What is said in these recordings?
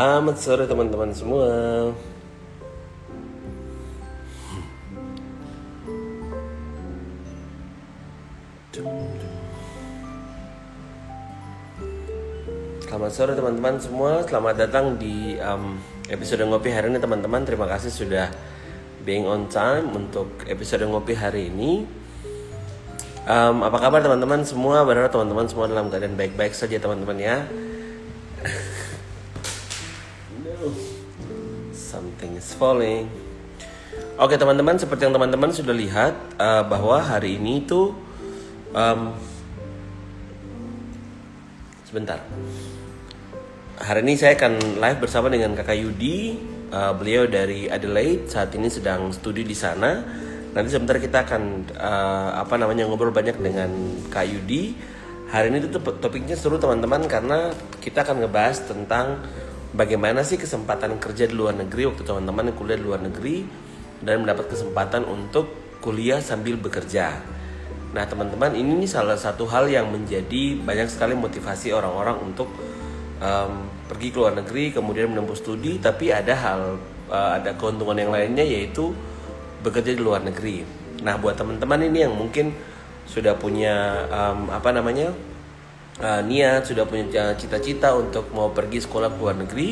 Selamat sore teman-teman semua. Selamat sore teman-teman semua. Selamat datang di um, episode ngopi hari ini teman-teman. Terima kasih sudah being on time untuk episode ngopi hari ini. Um, apa kabar teman-teman semua? Berharap teman-teman semua dalam keadaan baik-baik saja teman-teman ya. Falling. Oke teman-teman, seperti yang teman-teman sudah lihat uh, bahwa hari ini itu um, sebentar. Hari ini saya akan live bersama dengan Kakak Yudi. Uh, beliau dari Adelaide saat ini sedang studi di sana. Nanti sebentar kita akan uh, apa namanya ngobrol banyak dengan Kak Yudi. Hari ini tuh topiknya seru teman-teman karena kita akan ngebahas tentang bagaimana sih kesempatan kerja di luar negeri waktu teman-teman yang kuliah di luar negeri dan mendapat kesempatan untuk kuliah sambil bekerja. Nah teman-teman ini salah satu hal yang menjadi banyak sekali motivasi orang-orang untuk um, pergi ke luar negeri kemudian menempuh studi tapi ada hal uh, ada keuntungan yang lainnya yaitu bekerja di luar negeri. Nah buat teman-teman ini yang mungkin sudah punya um, apa namanya uh, niat sudah punya cita-cita untuk mau pergi sekolah ke luar negeri.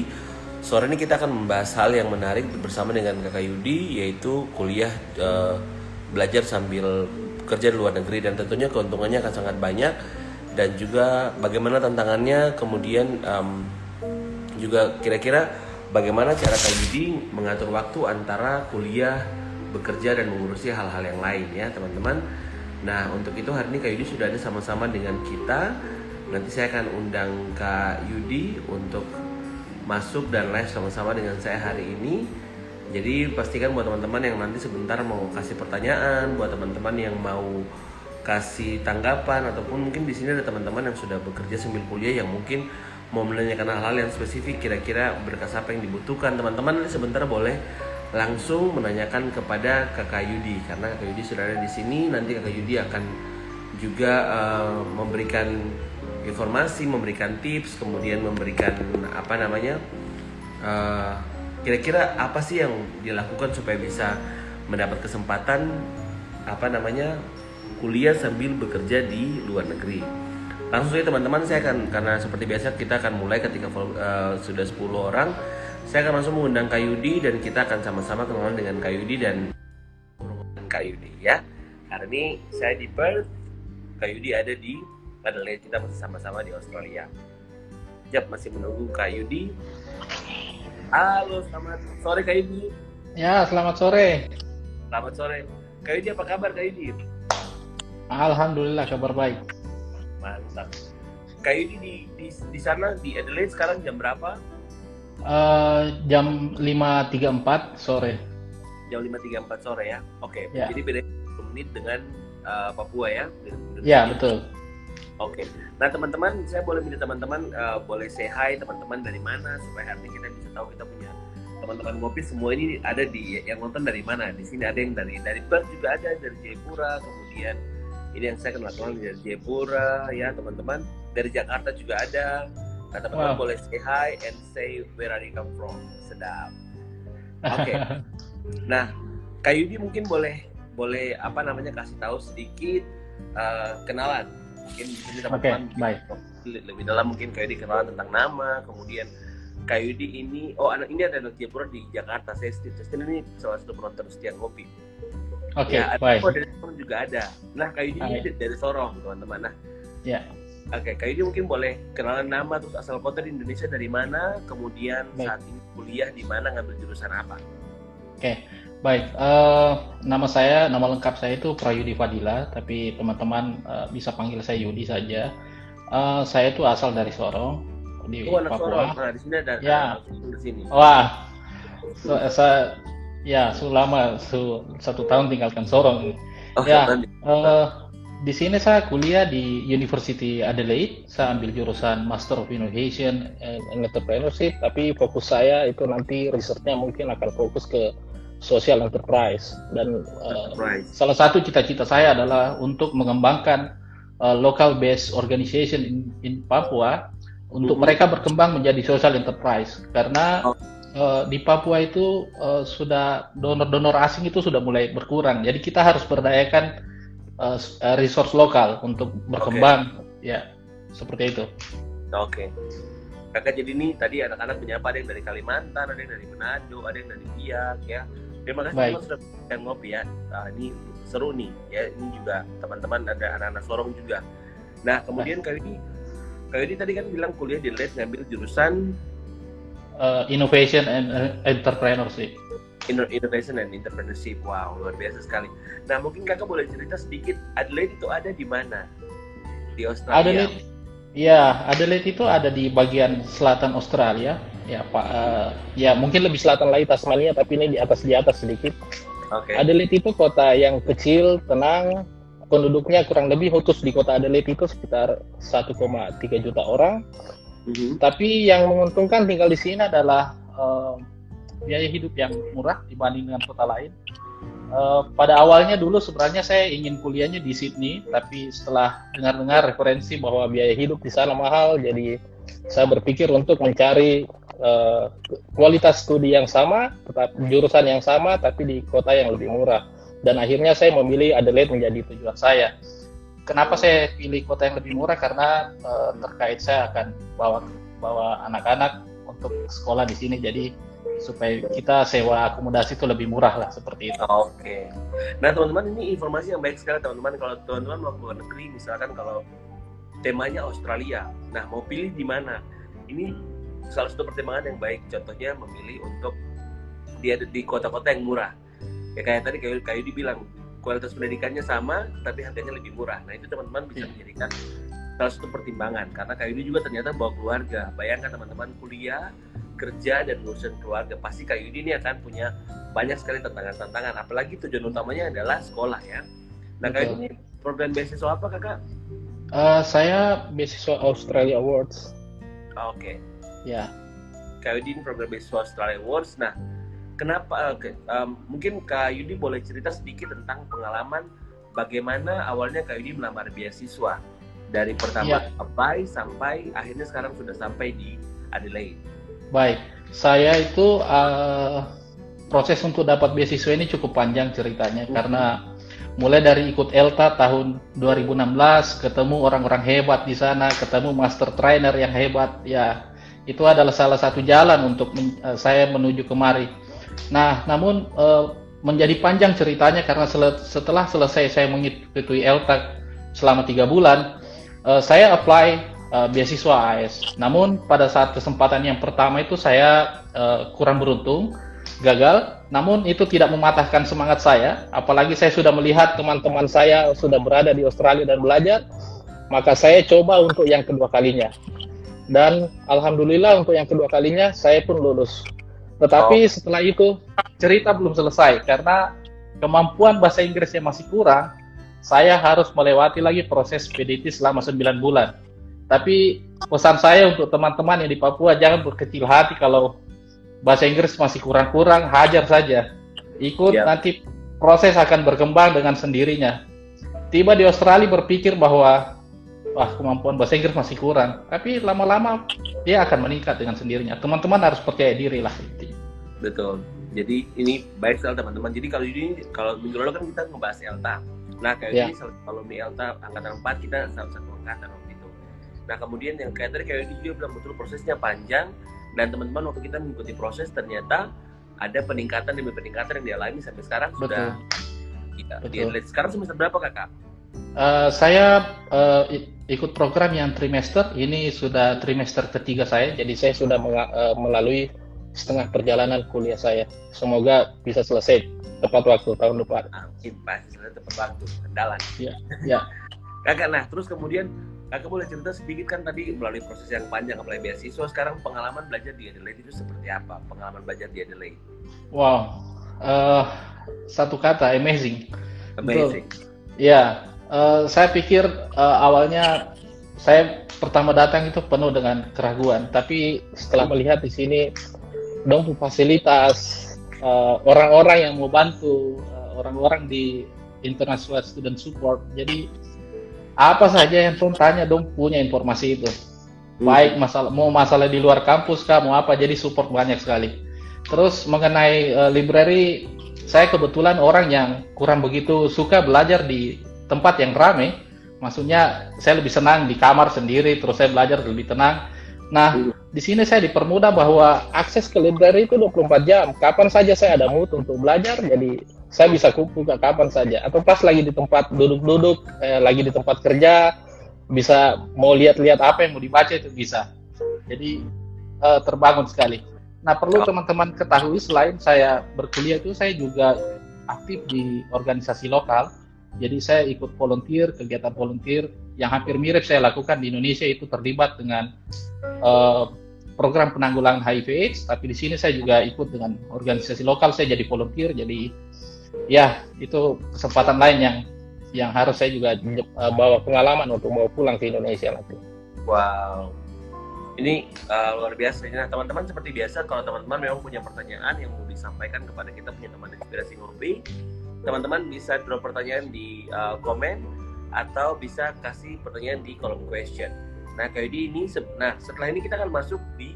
Sore ini kita akan membahas hal yang menarik bersama dengan kakak Yudi yaitu kuliah uh, belajar sambil kerja di luar negeri. Dan tentunya keuntungannya akan sangat banyak. Dan juga bagaimana tantangannya kemudian um, juga kira-kira bagaimana cara Kak Yudi mengatur waktu antara kuliah bekerja dan mengurusi hal-hal yang lain ya teman-teman. Nah untuk itu hari ini Kak Yudi sudah ada sama-sama dengan kita nanti saya akan undang Kak Yudi untuk masuk dan live sama-sama dengan saya hari ini. Jadi pastikan buat teman-teman yang nanti sebentar mau kasih pertanyaan, buat teman-teman yang mau kasih tanggapan ataupun mungkin di sini ada teman-teman yang sudah bekerja sambil kuliah yang mungkin mau menanyakan hal-hal yang spesifik kira-kira berkas apa yang dibutuhkan teman-teman sebentar boleh langsung menanyakan kepada kakak Yudi karena kakak Yudi sudah ada di sini nanti kakak Yudi akan juga uh, memberikan informasi, memberikan tips, kemudian memberikan apa namanya kira kira-kira apa sih yang dilakukan supaya bisa mendapat kesempatan apa namanya kuliah sambil bekerja di luar negeri. Langsung saja teman-teman saya akan karena seperti biasa kita akan mulai ketika uh, sudah 10 orang. Saya akan langsung mengundang Kayudi dan kita akan sama-sama kenalan dengan Kayudi dan Kayudi ya. Hari ini saya di Perth, Kayudi ada di Adelaide kita masih sama-sama di Australia. Jap masih menunggu Kak Yudi. Halo, selamat sore Kak Yudi. Ya, selamat sore. Selamat sore. Kak Yudi apa kabar Kak Yudi? Alhamdulillah kabar baik. Mantap. Kak Yudi di, di, di sana di Adelaide sekarang jam berapa? Uh, jam 5.34 sore. Jam 5.34 sore ya? Oke, okay. ya. jadi beda menit dengan uh, Papua ya? Ya, betul. Oke. Okay. Nah teman-teman, saya boleh minta teman-teman uh, boleh say hi teman-teman dari mana supaya nanti kita bisa tahu kita punya teman-teman ngopi semua ini ada di yang nonton dari mana. Di sini ada yang dari dari Perth juga ada dari Jayapura, kemudian ini yang saya kenal kenal dari Jayapura ya teman-teman. Dari Jakarta juga ada. Nah teman-teman wow. boleh say hi and say where are you come from. Sedap. Oke. Okay. nah, Kayudi mungkin boleh boleh apa namanya kasih tahu sedikit uh, kenalan mungkin di sini teman-teman okay, baik. lebih dalam mungkin kayak dikenal tentang nama kemudian Kayudi ini oh anak ini ada anak Jayapura di Jakarta saya Justin ini salah satu penonton setia kopi oke okay, ya, baik oh, dari Sorong juga ada nah Kayudi ini dari Sorong teman-teman nah ya Oke, okay, Kayudi mungkin boleh kenalan nama terus asal kota di Indonesia dari mana, kemudian baik. saat ini kuliah di mana ngambil jurusan apa? Oke, okay. Baik, uh, nama saya, nama lengkap saya itu Prayudi Fadila, tapi teman-teman uh, bisa panggil saya Yudi saja. Uh, saya itu asal dari Sorong di oh, Papua. Nah, di sini ada ya. di sini. Wah, so, saya ya selama su, satu tahun tinggalkan Sorong. Oh, ya, uh, di sini saya kuliah di University Adelaide. Saya ambil jurusan Master of Innovation and Entrepreneurship, tapi fokus saya itu nanti risetnya mungkin akan fokus ke social enterprise dan uh, salah satu cita-cita saya adalah untuk mengembangkan uh, local based organization in, in Papua untuk mereka berkembang menjadi social enterprise karena oh. uh, di Papua itu uh, sudah donor-donor asing itu sudah mulai berkurang jadi kita harus berdayakan uh, resource lokal untuk berkembang okay. ya seperti itu. Oke. Okay. Kakak jadi nih tadi anak-anak menyapa ada yang dari Kalimantan, ada yang dari Manado, ada yang dari Biak ya. Terima kasih Baik. sudah ngopi ya. Nah, ini seru nih ya. Ini juga teman-teman ada anak-anak Sorong juga. Nah kemudian kali ini kali ini tadi kan bilang kuliah di LED ngambil jurusan uh, Innovation and uh, Entrepreneurship. Innovation and Entrepreneurship, wow luar biasa sekali. Nah mungkin kakak boleh cerita sedikit Adelaide itu ada di mana? Di Australia. Adelaide, ya Adelaide itu ada di bagian selatan Australia. Ya pak, uh, ya mungkin lebih selatan lagi Tasmania, tapi ini di atas di atas sedikit. Okay. Adelaide itu kota yang kecil, tenang, penduduknya kurang lebih khusus di kota Adelaide itu sekitar 1,3 juta orang. Mm -hmm. Tapi yang menguntungkan tinggal di sini adalah uh, biaya hidup yang murah dibanding dengan kota lain. Uh, pada awalnya dulu sebenarnya saya ingin kuliahnya di Sydney, tapi setelah dengar-dengar referensi bahwa biaya hidup di sana mahal, jadi saya berpikir untuk mencari uh, kualitas studi yang sama, tetap jurusan yang sama, tapi di kota yang lebih murah. Dan akhirnya saya memilih Adelaide menjadi tujuan saya. Kenapa saya pilih kota yang lebih murah? Karena uh, terkait saya akan bawa bawa anak-anak untuk sekolah di sini, jadi supaya kita sewa akomodasi itu lebih murah lah seperti itu. Oke. Okay. Nah teman-teman ini informasi yang baik sekali teman-teman. Kalau teman-teman mau ke luar negeri misalkan kalau temanya Australia, nah mau pilih di mana? Ini salah satu pertimbangan yang baik. Contohnya memilih untuk dia di kota-kota yang murah. Ya kayak tadi kayak kayu dibilang kualitas pendidikannya sama tapi harganya lebih murah. Nah itu teman-teman bisa iya. menjadikan salah satu pertimbangan karena kayu ini juga ternyata bawa keluarga. Bayangkan teman-teman kuliah kerja dan urusan keluarga pasti kayu ini akan punya banyak sekali tantangan-tantangan apalagi tujuan utamanya adalah sekolah ya nah kayu ini program beasiswa apa kakak uh, saya beasiswa Australia Awards oke okay. Ya. Kayu ini program beasiswa Australia Awards. Nah kenapa okay, um, mungkin kak Yudi boleh cerita sedikit tentang pengalaman bagaimana awalnya kak Yudi melamar beasiswa? Dari pertama yeah. apply sampai akhirnya sekarang sudah sampai di Adelaide. Baik, saya itu uh, proses untuk dapat beasiswa ini cukup panjang ceritanya. Hmm. karena mulai dari ikut ELTA tahun 2016, ketemu orang-orang hebat di sana, ketemu master trainer yang hebat, ya itu adalah salah satu jalan untuk men uh, saya menuju kemari. Nah, namun uh, menjadi panjang ceritanya karena sel setelah selesai saya mengikuti ELTA selama tiga bulan, uh, saya apply uh, beasiswa AS. Namun pada saat kesempatan yang pertama itu saya uh, kurang beruntung, gagal. Namun itu tidak mematahkan semangat saya, apalagi saya sudah melihat teman-teman saya sudah berada di Australia dan belajar, maka saya coba untuk yang kedua kalinya. Dan alhamdulillah untuk yang kedua kalinya saya pun lulus. Tetapi oh. setelah itu cerita belum selesai karena kemampuan bahasa Inggrisnya masih kurang. Saya harus melewati lagi proses PDT selama 9 bulan tapi pesan saya untuk teman-teman yang di Papua jangan berkecil hati kalau bahasa Inggris masih kurang-kurang, hajar saja. Ikut ya. nanti proses akan berkembang dengan sendirinya. Tiba di Australia berpikir bahwa wah kemampuan bahasa Inggris masih kurang, tapi lama-lama dia akan meningkat dengan sendirinya. Teman-teman harus percaya diri lah. Betul. Jadi ini baik sekali teman-teman. Jadi kalau ini kalau minggu lalu kan kita ngebahas ELTA. Nah kayak ya. ini kalau di ELTA angkatan 4 kita salah satu angkatan Nah kemudian yang kayak tadi kayak dia bilang betul prosesnya panjang dan teman-teman waktu kita mengikuti proses ternyata ada peningkatan demi peningkatan yang dialami sampai sekarang betul. sudah kita Betul. Di, sekarang semester berapa kakak? Uh, saya uh, ikut program yang trimester ini sudah trimester ketiga saya jadi saya sudah uh, melalui setengah perjalanan kuliah saya semoga bisa selesai tepat waktu tahun depan. Amin pasti tepat waktu kendalan. Ya, ya. kakak nah terus kemudian Kakak boleh cerita sedikit kan tadi melalui proses yang panjang apply beasiswa sekarang pengalaman belajar di Adelaide itu seperti apa pengalaman belajar di Adelaide? Wow, uh, satu kata amazing. Amazing. Ya, uh, saya pikir uh, awalnya saya pertama datang itu penuh dengan keraguan, tapi setelah melihat di sini dong fasilitas orang-orang uh, yang mau bantu orang-orang uh, di International Student Support, jadi apa saja yang pun tanya dong punya informasi itu. Baik masalah mau masalah di luar kampus kah mau apa jadi support banyak sekali. Terus mengenai uh, library saya kebetulan orang yang kurang begitu suka belajar di tempat yang ramai maksudnya saya lebih senang di kamar sendiri terus saya belajar lebih tenang nah di sini saya dipermudah bahwa akses ke library itu 24 jam kapan saja saya ada mood untuk belajar jadi saya bisa buka kapan saja atau pas lagi di tempat duduk-duduk eh, lagi di tempat kerja bisa mau lihat-lihat apa yang mau dibaca itu bisa. Jadi uh, terbangun sekali. Nah perlu teman-teman ketahui selain saya berkuliah itu saya juga aktif di organisasi lokal. Jadi saya ikut volunteer kegiatan volunteer yang hampir mirip saya lakukan di Indonesia itu terlibat dengan uh, program penanggulangan HIV/AIDS. Tapi di sini saya juga ikut dengan organisasi lokal. Saya jadi volunteer. Jadi ya itu kesempatan lain yang yang harus saya juga uh, bawa pengalaman untuk bawa pulang ke Indonesia nanti. Wow, ini uh, luar biasa. Nah teman-teman seperti biasa kalau teman-teman memang punya pertanyaan yang mau disampaikan kepada kita punya teman inspirasi ngopi, teman-teman bisa drop pertanyaan di uh, komen atau bisa kasih pertanyaan di kolom question. Nah kayak ini, nah setelah ini kita akan masuk di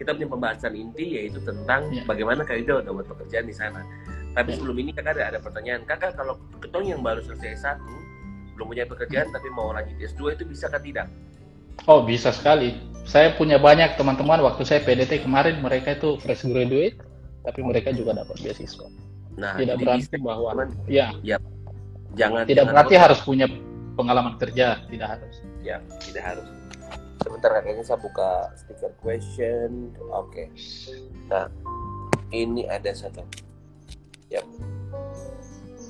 kita punya pembahasan inti yaitu tentang ya. bagaimana Kaido dapat pekerjaan di sana. Tapi sebelum ini kakak ada, ada pertanyaan. Kakak kalau ketong yang baru selesai satu, belum punya pekerjaan hmm. tapi mau lanjut S2 itu bisa kan tidak? Oh bisa sekali. Saya punya banyak teman-teman waktu saya PDT kemarin mereka itu fresh graduate, tapi mereka juga dapat beasiswa. Nah, tidak berarti bisa, bahwa teman, ya, ya, jangan tidak jangan berarti harus punya pengalaman kerja, tidak harus. Ya, tidak harus. Sebentar kakaknya saya buka stiker question. Oke. Okay. Nah, ini ada satu Yap.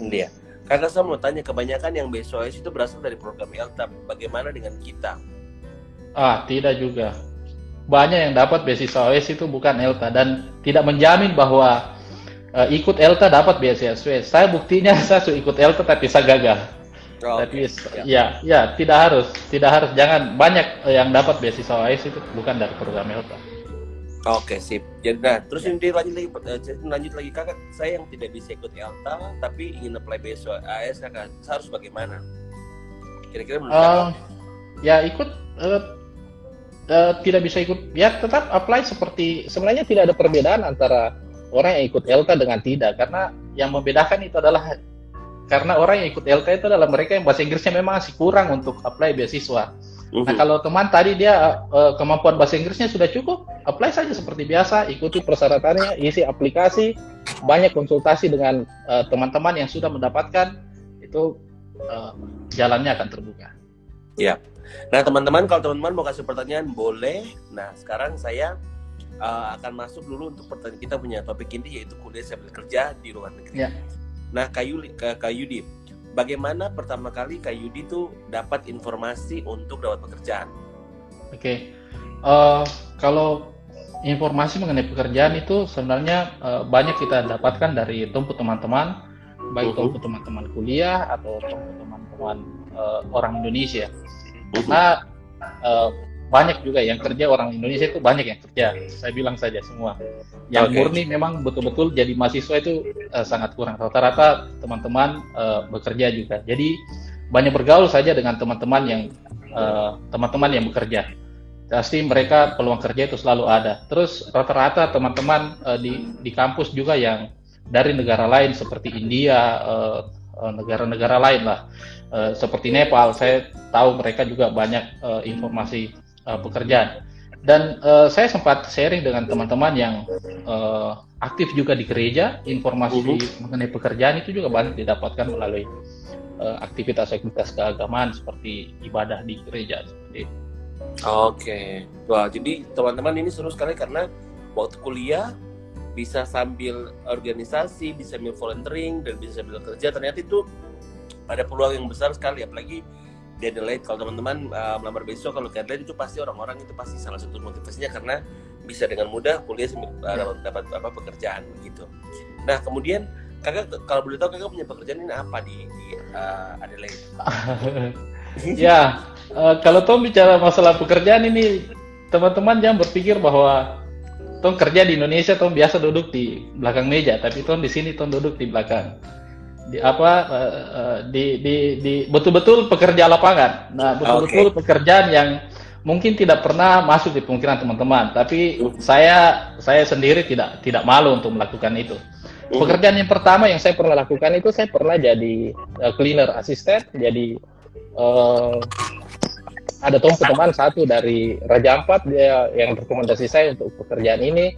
Dia. Kakak saya mau tanya, kebanyakan yang BSOS itu berasal dari program ELTA. Bagaimana dengan kita? Ah, tidak juga. Banyak yang dapat beasiswa OS itu bukan ELTA dan tidak menjamin bahwa uh, ikut ELTA dapat beasiswa. Saya buktinya saya sudah ikut ELTA tapi saya gagal. Oh, tapi okay. ya. ya, ya tidak harus, tidak harus. Jangan banyak yang dapat beasiswa OS itu bukan dari program ELTA. Oke sip. Jadi nah terus ini lanjut lagi eh, lanjut lagi kakak saya yang tidak bisa ikut ELTA tapi ingin apply beasiswa AS kakak harus bagaimana? Kira-kira menurut uh, Ya ikut uh, uh, tidak bisa ikut ya tetap apply seperti sebenarnya tidak ada perbedaan antara orang yang ikut ELTA dengan tidak karena yang membedakan itu adalah karena orang yang ikut ELTA itu adalah mereka yang bahasa Inggrisnya memang masih kurang untuk apply beasiswa. Nah mhm. kalau teman tadi dia uh, kemampuan bahasa Inggrisnya sudah cukup, apply saja seperti biasa, ikuti persyaratannya, isi aplikasi, banyak konsultasi dengan uh, teman-teman yang sudah mendapatkan, itu uh, jalannya akan terbuka. Ya, nah teman-teman kalau teman-teman mau kasih pertanyaan boleh. Nah sekarang saya uh, akan masuk dulu untuk pertanyaan kita punya topik ini yaitu kuliah sambil kerja di luar negeri. Ya. Nah Kayu Kayudi, bagaimana pertama kali Kak Yudi tuh dapat informasi untuk dapat pekerjaan? Oke, okay. uh, eh, kalau informasi mengenai pekerjaan itu sebenarnya uh, banyak kita dapatkan dari tempat teman-teman, baik tempat teman-teman kuliah atau tempat teman-teman uh, orang Indonesia. Karena uh, banyak juga yang kerja orang Indonesia itu banyak yang kerja. Saya bilang saja semua. Yang okay. murni memang betul-betul jadi mahasiswa itu uh, sangat kurang. Rata-rata teman-teman uh, bekerja juga. Jadi banyak bergaul saja dengan teman-teman yang uh, teman-teman yang bekerja. Pasti mereka peluang kerja itu selalu ada. Terus rata-rata teman-teman uh, di di kampus juga yang dari negara lain seperti India negara-negara uh, lain lah. Uh, seperti Nepal saya tahu mereka juga banyak uh, informasi uh, pekerjaan. Dan uh, saya sempat sharing dengan teman-teman yang uh, aktif juga di gereja, informasi uh-huh. mengenai pekerjaan itu juga banyak didapatkan melalui aktivitas-aktivitas keagamaan seperti ibadah di gereja seperti itu. Oke, wah jadi teman-teman ini seru sekali karena waktu kuliah bisa sambil organisasi, bisa sambil volunteering dan bisa sambil kerja. Ternyata itu ada peluang yang besar sekali, apalagi di Adelaide kalau teman-teman uh, melamar besok kalau ke Adelaide itu pasti orang-orang itu pasti salah satu motivasinya karena bisa dengan mudah kuliah uh, dapat apa pekerjaan begitu. Nah kemudian kakak kalau boleh tahu kakak punya pekerjaan ini apa di, di uh, Adelaide? ya uh, kalau Tom bicara masalah pekerjaan ini teman-teman jangan berpikir bahwa Tom kerja di Indonesia Tom biasa duduk di belakang meja tapi Tom di sini Tom duduk di belakang di apa uh, di di di betul-betul pekerja lapangan. Nah, betul-betul okay. pekerjaan yang mungkin tidak pernah masuk di pemikiran teman-teman, tapi saya saya sendiri tidak tidak malu untuk melakukan itu. Pekerjaan yang pertama yang saya pernah lakukan itu saya pernah jadi uh, cleaner assistant, jadi uh, ada teman satu dari Raja Ampat dia yang rekomendasi saya untuk pekerjaan ini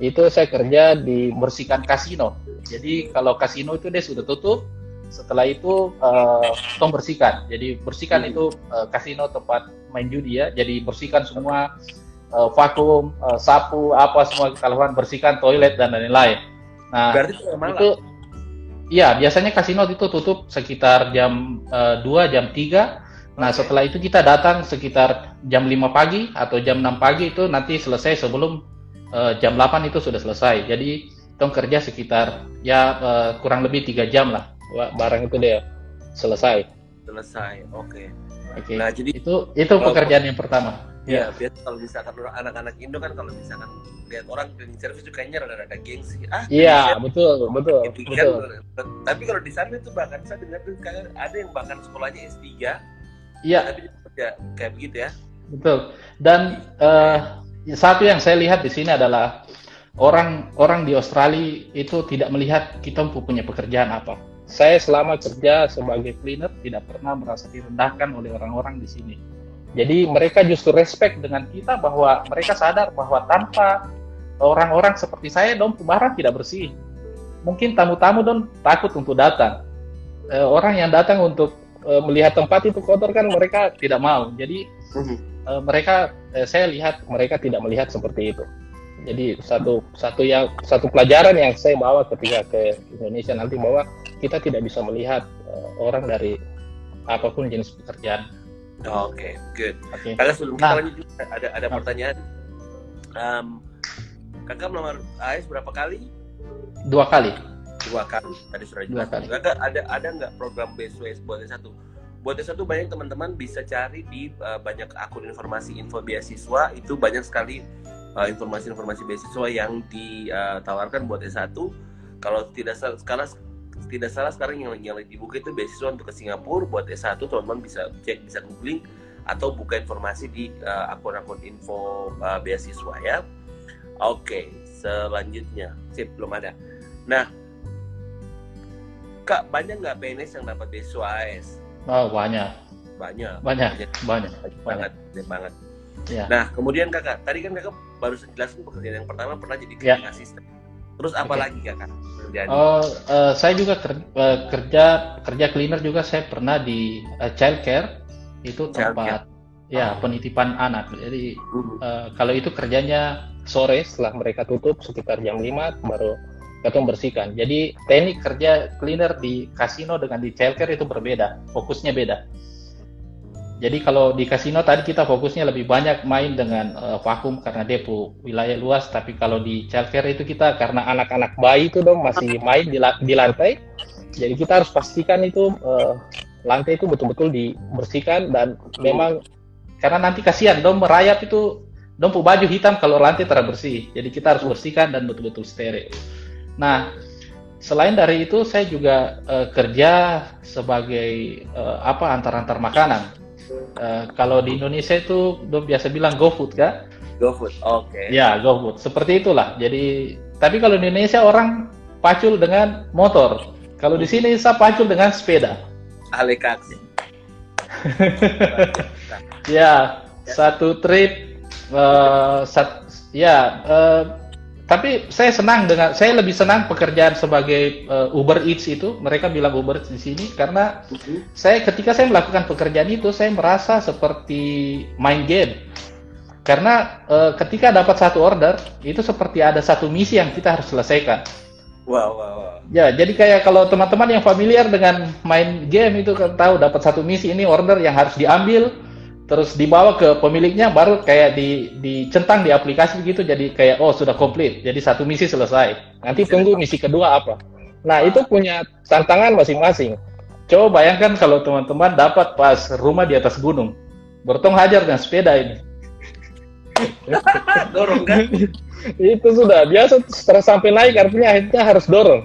itu saya kerja di bersihkan kasino. Jadi kalau kasino itu dia sudah tutup, setelah itu uh, tong bersihkan jadi bersihkan hmm. itu uh, kasino tempat main judi ya jadi bersihkan semua uh, vakum uh, sapu apa semua kesalahan bersihkan toilet dan lain-lain nah Berarti itu iya biasanya kasino itu tutup sekitar jam uh, 2 jam 3 nah okay. setelah itu kita datang sekitar jam 5 pagi atau jam 6 pagi itu nanti selesai sebelum uh, jam 8 itu sudah selesai jadi tong kerja sekitar ya uh, kurang lebih tiga jam lah barang itu dia selesai. Selesai, oke. Okay. Oke. Okay. Nah jadi itu itu pekerjaan yang pertama. Iya, ya. biasa kalau misalkan anak-anak Indo kan kalau misalkan lihat orang cleaning service itu kayaknya rada-rada gengsi. Ah, iya, betul, betul, gitu, betul. Kan. Tapi kalau di sana itu bahkan saya dengar tuh ada yang bahkan sekolahnya S3. Iya. Tapi ya, kayak begitu ya. Betul. Dan uh, satu yang saya lihat di sini adalah orang orang di Australia itu tidak melihat kita punya pekerjaan apa saya selama kerja sebagai cleaner tidak pernah merasa direndahkan oleh orang-orang di sini. Jadi mereka justru respect dengan kita bahwa mereka sadar bahwa tanpa orang-orang seperti saya dong barang tidak bersih. Mungkin tamu-tamu dong takut untuk datang. E, orang yang datang untuk e, melihat tempat itu kotor kan mereka tidak mau. Jadi e, mereka e, saya lihat mereka tidak melihat seperti itu. Jadi satu satu yang satu pelajaran yang saya bawa ketika ke Indonesia nanti bahwa kita tidak bisa melihat uh, orang dari apa pun jenis pekerjaan. Oke, okay, good. Okay. Kakak sebelum nah, kita lanjut ada ada nah. pertanyaan. Um, kakak melamar AS berapa kali? Dua kali. Dua kali. Tadi sudah Dua kali. Kakak ada ada nggak program BSWS buat satu? Buat satu banyak teman-teman bisa cari di uh, banyak akun informasi info beasiswa. Itu banyak sekali uh, informasi-informasi beasiswa yang ditawarkan buat S1 kalau tidak salah sekarang tidak salah sekarang yang yang lagi dibuka itu beasiswa untuk ke Singapura. Buat S1 teman-teman bisa cek bisa googling atau buka informasi di uh, akun-akun info uh, beasiswa ya. Oke okay, selanjutnya. Sip belum ada. Nah kak banyak nggak PNS yang dapat beasiswa AS oh banyak banyak banyak banyak, banyak. banget banget, banget. Ya. Nah, kemudian kakak, tadi kan kakak baru jelasin pekerjaan yang pertama pernah jadi cleaning ya. asisten. Terus apa okay. lagi kakak? Oh, uh, saya juga kerja, uh, eh, kerja kerja cleaner juga saya pernah di uh, child care itu tempat care. ya oh. penitipan anak. Jadi uh, kalau itu kerjanya sore setelah mereka tutup sekitar jam 5 baru ketemu bersihkan. Jadi teknik kerja cleaner di kasino dengan di childcare itu berbeda, fokusnya beda. Jadi kalau di kasino tadi kita fokusnya lebih banyak main dengan uh, vakum karena depo wilayah luas, tapi kalau di childcare itu kita karena anak-anak bayi itu dong masih main di, di lantai, jadi kita harus pastikan itu uh, lantai itu betul-betul dibersihkan dan memang karena nanti kasihan dong merayap itu dong baju hitam kalau lantai tidak bersih, jadi kita harus bersihkan dan betul-betul steril. Nah selain dari itu saya juga uh, kerja sebagai uh, apa antar-antar makanan Uh, kalau di Indonesia itu biasa bilang GoFood kan? GoFood, oke. Okay. Ya, GoFood. Seperti itulah. Jadi, tapi kalau di Indonesia orang pacul dengan motor. Kalau di sini saya pacul dengan sepeda. Ahli kaki. ya, satu trip uh, sat, ya uh, tapi saya senang dengan saya lebih senang pekerjaan sebagai uh, Uber Eats itu mereka bilang Uber Eats di sini karena uh-huh. saya ketika saya melakukan pekerjaan itu saya merasa seperti main game karena uh, ketika dapat satu order itu seperti ada satu misi yang kita harus selesaikan. Wow, wow, wow. Ya, jadi kayak kalau teman-teman yang familiar dengan main game itu kan tahu dapat satu misi ini order yang harus diambil, terus dibawa ke pemiliknya baru kayak di dicentang di aplikasi gitu jadi kayak oh sudah komplit jadi satu misi selesai. Nanti tunggu misi kedua apa. Nah itu punya tantangan masing-masing. Coba bayangkan kalau teman-teman dapat pas rumah di atas gunung. Bertong hajar dengan sepeda ini. Dorong kan? Itu sudah biasa setelah sampai naik artinya akhirnya harus dorong.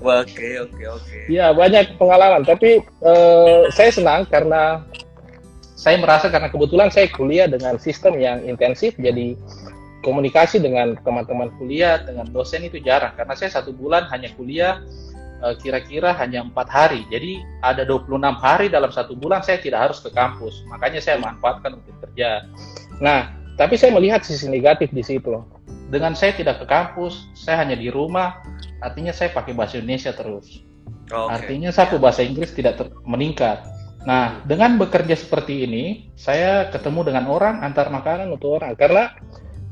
Oke oke oke. Ya banyak pengalaman. Tapi uh, saya senang karena saya merasa karena kebetulan saya kuliah dengan sistem yang intensif, jadi komunikasi dengan teman-teman kuliah, dengan dosen itu jarang. Karena saya satu bulan hanya kuliah eh, kira-kira hanya empat hari. Jadi ada 26 hari dalam satu bulan saya tidak harus ke kampus. Makanya saya manfaatkan untuk kerja. Nah, tapi saya melihat sisi negatif di situ. Dengan saya tidak ke kampus, saya hanya di rumah, artinya saya pakai bahasa Indonesia terus. Okay. Artinya saya bahasa Inggris tidak meningkat Nah, dengan bekerja seperti ini, saya ketemu dengan orang antar makanan untuk orang karena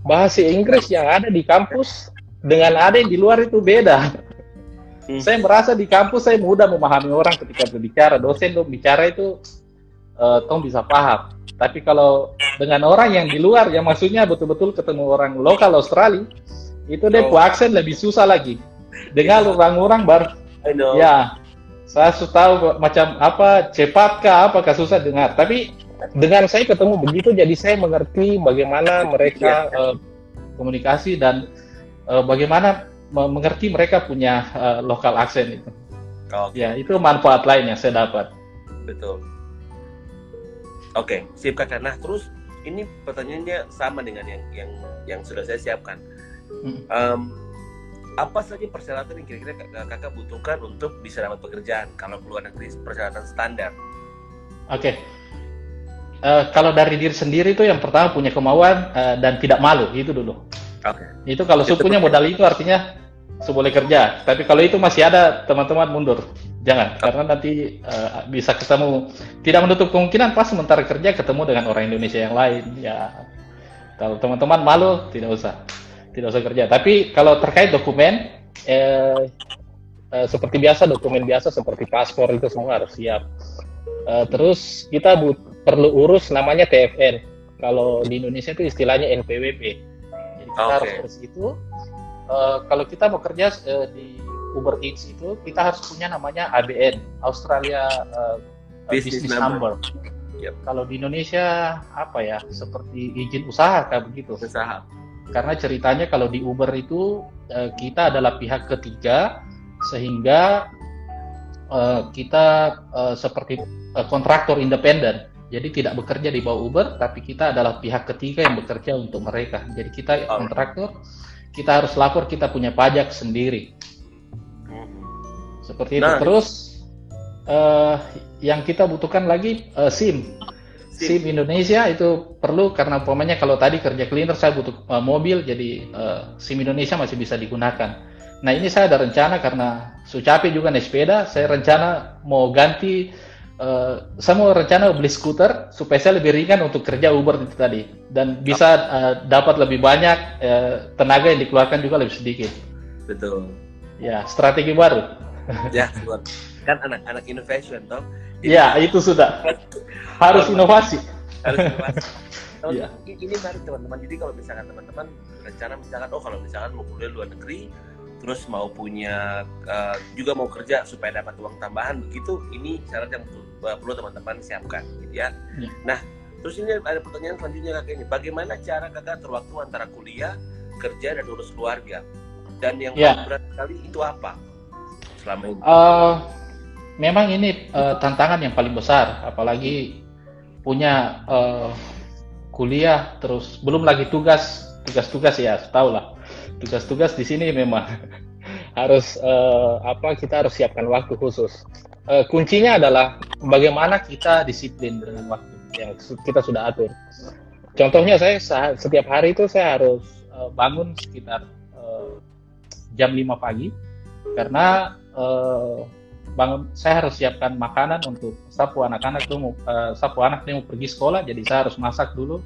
bahasa Inggris yang ada di kampus dengan ada yang di luar itu beda. Hmm. Saya merasa di kampus saya mudah memahami orang ketika berbicara, dosen tuh bicara itu uh, tong bisa paham. Tapi kalau dengan orang yang di luar, yang maksudnya betul-betul ketemu orang lokal Australia, itu dia oh. aksen lebih susah lagi. Dengan orang-orang baru, ya saya sudah tahu macam apa cepatkah apakah susah dengar. Tapi dengan saya ketemu begitu jadi saya mengerti bagaimana mereka uh, komunikasi dan uh, bagaimana mengerti mereka punya uh, lokal aksen itu. Okay. ya itu manfaat lain yang saya dapat. Betul. Oke okay, sip kakak nah terus ini pertanyaannya sama dengan yang yang yang sudah saya siapkan. Hmm. um, apa saja persyaratan yang kira-kira kakak butuhkan untuk bisa dapat pekerjaan kalau keluar negeri persyaratan standar? Oke, okay. uh, eh, kalau dari diri sendiri itu yang pertama punya kemauan uh, dan tidak malu itu dulu. Oke. Okay. Itu kalau sukunya modal itu artinya seboleh kerja. Tapi kalau itu masih ada teman-teman mundur, jangan okay. karena nanti uh, bisa ketemu tidak menutup kemungkinan pas sementara kerja ketemu dengan orang Indonesia yang lain ya. Kalau teman-teman malu tidak usah tidak usah kerja. Tapi kalau terkait dokumen, eh, eh, seperti biasa dokumen biasa seperti paspor itu semua harus siap. Eh, terus kita but, perlu urus namanya TFN. Kalau di Indonesia itu istilahnya NPWP. Jadi kita okay. harus urus itu. Eh, kalau kita mau kerja eh, di Uber Eats itu kita harus punya namanya ABN, Australia uh, Business, Business Number. number. Yep. Kalau di Indonesia apa ya seperti izin usaha kayak begitu. Usaha karena ceritanya kalau di Uber itu uh, kita adalah pihak ketiga sehingga uh, kita uh, seperti uh, kontraktor independen. Jadi tidak bekerja di bawah Uber tapi kita adalah pihak ketiga yang bekerja untuk mereka. Jadi kita kontraktor kita harus lapor kita punya pajak sendiri. Seperti nah. itu terus uh, yang kita butuhkan lagi uh, SIM SIM Indonesia itu perlu karena umpamanya kalau tadi kerja cleaner saya butuh uh, mobil jadi uh, SIM Indonesia masih bisa digunakan. Nah ini saya ada rencana karena Sucapi juga naik sepeda, saya rencana mau ganti uh, saya mau rencana beli skuter supaya saya lebih ringan untuk kerja Uber itu tadi dan bisa uh, dapat lebih banyak uh, tenaga yang dikeluarkan juga lebih sedikit. Betul. Ya strategi baru. Ya kan anak-anak innovation toh Iya, itu sudah. Harus inovasi. Harus inovasi. ya. Ini menarik teman-teman. Jadi kalau misalkan teman-teman rencana misalkan oh kalau misalkan mau kuliah luar negeri terus mau punya uh, juga mau kerja supaya dapat uang tambahan begitu ini syarat yang perlu teman-teman siapkan gitu ya. ya. Nah, terus ini ada pertanyaan selanjutnya kakak ini. Bagaimana cara kakak terwaktu antara kuliah, kerja dan urus keluarga? Dan yang ya. berat sekali itu apa selama ini? Uh, memang ini uh, tantangan yang paling besar, apalagi punya uh, kuliah terus belum lagi tugas tugas-tugas ya, tahu lah tugas-tugas di sini memang harus uh, apa kita harus siapkan waktu khusus. Uh, kuncinya adalah bagaimana kita disiplin dengan waktu yang kita sudah atur. Contohnya saya setiap hari itu saya harus uh, bangun sekitar uh, jam 5 pagi karena uh, bangun saya harus siapkan makanan untuk sapu anak-anak tuh mau uh, sapu anak ini mau pergi sekolah jadi saya harus masak dulu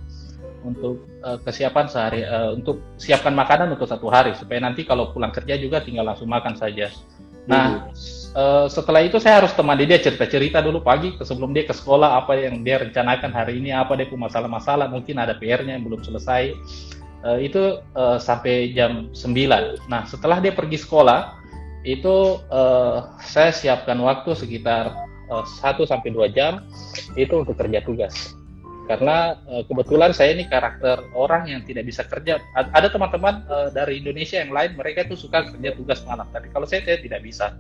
untuk uh, kesiapan sehari uh, untuk siapkan makanan untuk satu hari supaya nanti kalau pulang kerja juga tinggal langsung makan saja. Nah, uh, setelah itu saya harus temani dia cerita-cerita dulu pagi sebelum dia ke sekolah apa yang dia rencanakan hari ini, apa dia punya masalah-masalah, mungkin ada PR-nya yang belum selesai. Uh, itu uh, sampai jam 9. Nah, setelah dia pergi sekolah, itu uh, saya siapkan waktu sekitar uh, eh, 1 sampai 2 jam itu untuk kerja tugas. Karena uh, kebetulan saya ini karakter orang yang tidak bisa kerja. Ada teman-teman uh, dari Indonesia yang lain mereka itu suka kerja tugas malam, tapi kalau saya, saya tidak bisa.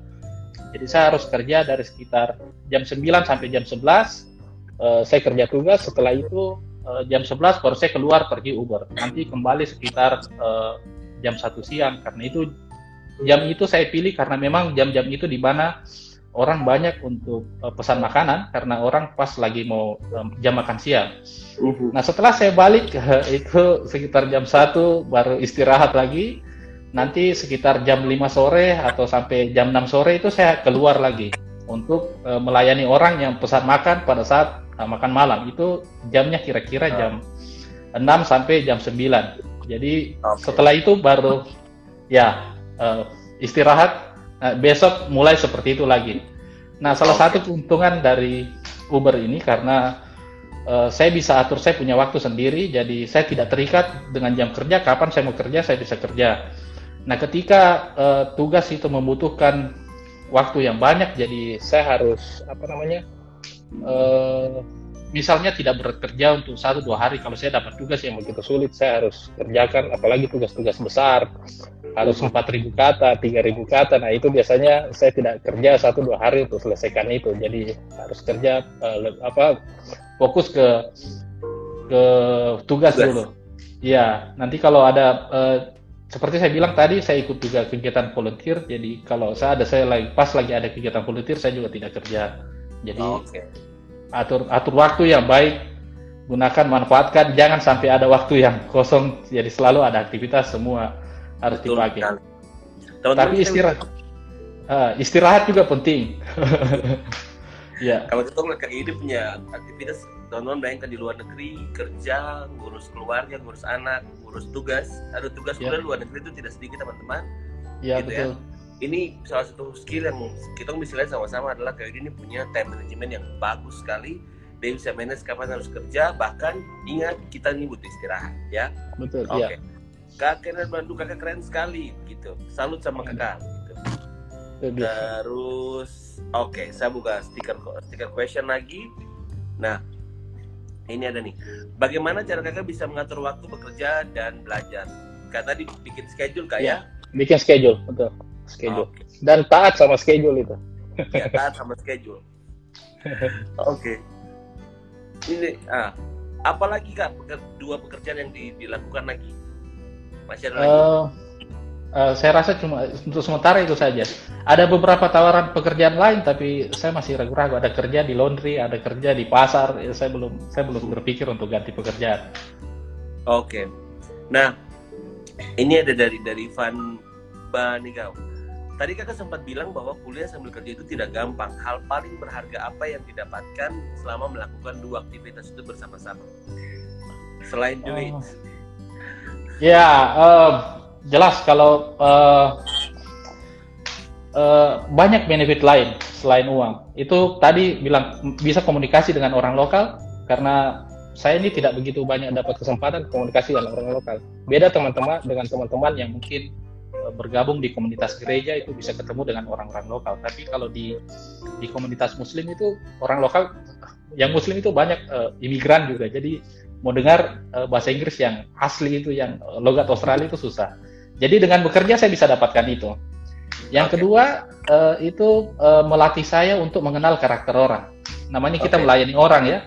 Jadi saya harus kerja dari sekitar jam 9 sampai jam 11 uh, saya kerja tugas setelah itu uh, jam 11 baru saya keluar pergi Uber nanti kembali sekitar uh, jam satu siang karena itu jam itu saya pilih karena memang jam-jam itu di mana orang banyak untuk uh, pesan makanan karena orang pas lagi mau um, jam makan siang. Uh-huh. Nah setelah saya balik uh, itu sekitar jam satu baru istirahat lagi. Nanti sekitar jam 5 sore atau sampai jam 6 sore itu saya keluar lagi untuk uh, melayani orang yang pesan makan pada saat uh, makan malam. Itu jamnya kira-kira uh. jam 6 sampai jam 9. Jadi okay. setelah itu baru ya uh, istirahat Nah, besok mulai seperti itu lagi. Nah, salah okay. satu keuntungan dari Uber ini karena uh, saya bisa atur saya punya waktu sendiri, jadi saya tidak terikat dengan jam kerja. Kapan saya mau kerja, saya bisa kerja. Nah, ketika uh, tugas itu membutuhkan waktu yang banyak, jadi saya harus apa namanya? Uh, misalnya tidak bekerja untuk satu dua hari kalau saya dapat tugas yang begitu sulit saya harus kerjakan apalagi tugas-tugas besar. Harus empat ribu kata tiga ribu kata. Nah itu biasanya saya tidak kerja satu dua hari untuk selesaikan itu. Jadi harus kerja uh, apa fokus ke ke tugas, dulu. Ya nanti kalau ada uh, seperti saya bilang tadi saya ikut juga kegiatan volunteer. Jadi kalau saya ada saya lagi pas lagi ada kegiatan volunteer saya juga tidak kerja. Jadi okay atur atur waktu yang baik gunakan manfaatkan. Jangan sampai ada waktu yang kosong jadi selalu ada aktivitas semua harus Betul, dipakai. Teman tapi istirahat. uh, istirahat juga penting. Ya. Kalau kita kayak ini punya aktivitas teman-teman bayangkan di luar negeri kerja ngurus keluarga ngurus anak ngurus tugas. Ada tugas ya. luar negeri itu tidak sedikit teman-teman. Ya gitu betul. ya ini salah satu skill yang kita bisa lihat sama-sama adalah kayak ini punya time management yang bagus sekali. Dia bisa manage kapan harus kerja bahkan ingat kita ini butuh istirahat ya. Betul oke. okay. ya. kakek dan bantu kakak keren sekali gitu. Salut sama kakak gitu. Terus oke okay, saya buka stiker stiker question lagi. Nah ini ada nih. Bagaimana cara kakak bisa mengatur waktu bekerja dan belajar? Kak tadi bikin schedule kak ya, ya bikin schedule betul schedule. Okay. dan taat sama schedule itu. Ya taat sama schedule. Oke. Okay. ini ah apalagi kak? Dua pekerjaan yang di, dilakukan lagi? Masih ada lagi? Uh, uh, saya rasa cuma untuk sementara itu saja. Ada beberapa tawaran pekerjaan lain tapi saya masih ragu-ragu. Ada kerja di laundry ada kerja di pasar. Ya, saya belum saya belum berpikir untuk ganti pekerjaan. Oke. Okay. nah ini ada dari dari Van Banigau Tadi kakak sempat bilang bahwa kuliah sambil kerja itu tidak gampang. Hal paling berharga apa yang didapatkan selama melakukan dua aktivitas itu bersama-sama? Selain oh. duit. Ya, uh, jelas kalau uh, uh, banyak benefit lain selain uang. Itu tadi bilang bisa komunikasi dengan orang lokal karena saya ini tidak begitu banyak dapat kesempatan komunikasi dengan orang lokal. Beda teman-teman dengan teman-teman yang mungkin bergabung di komunitas gereja itu bisa ketemu dengan orang-orang lokal. Tapi kalau di di komunitas Muslim itu orang lokal, yang Muslim itu banyak uh, imigran juga. Jadi mau dengar uh, bahasa Inggris yang asli itu, yang logat Australia itu susah. Jadi dengan bekerja saya bisa dapatkan itu. Yang okay. kedua uh, itu uh, melatih saya untuk mengenal karakter orang. Namanya kita okay. melayani orang ya.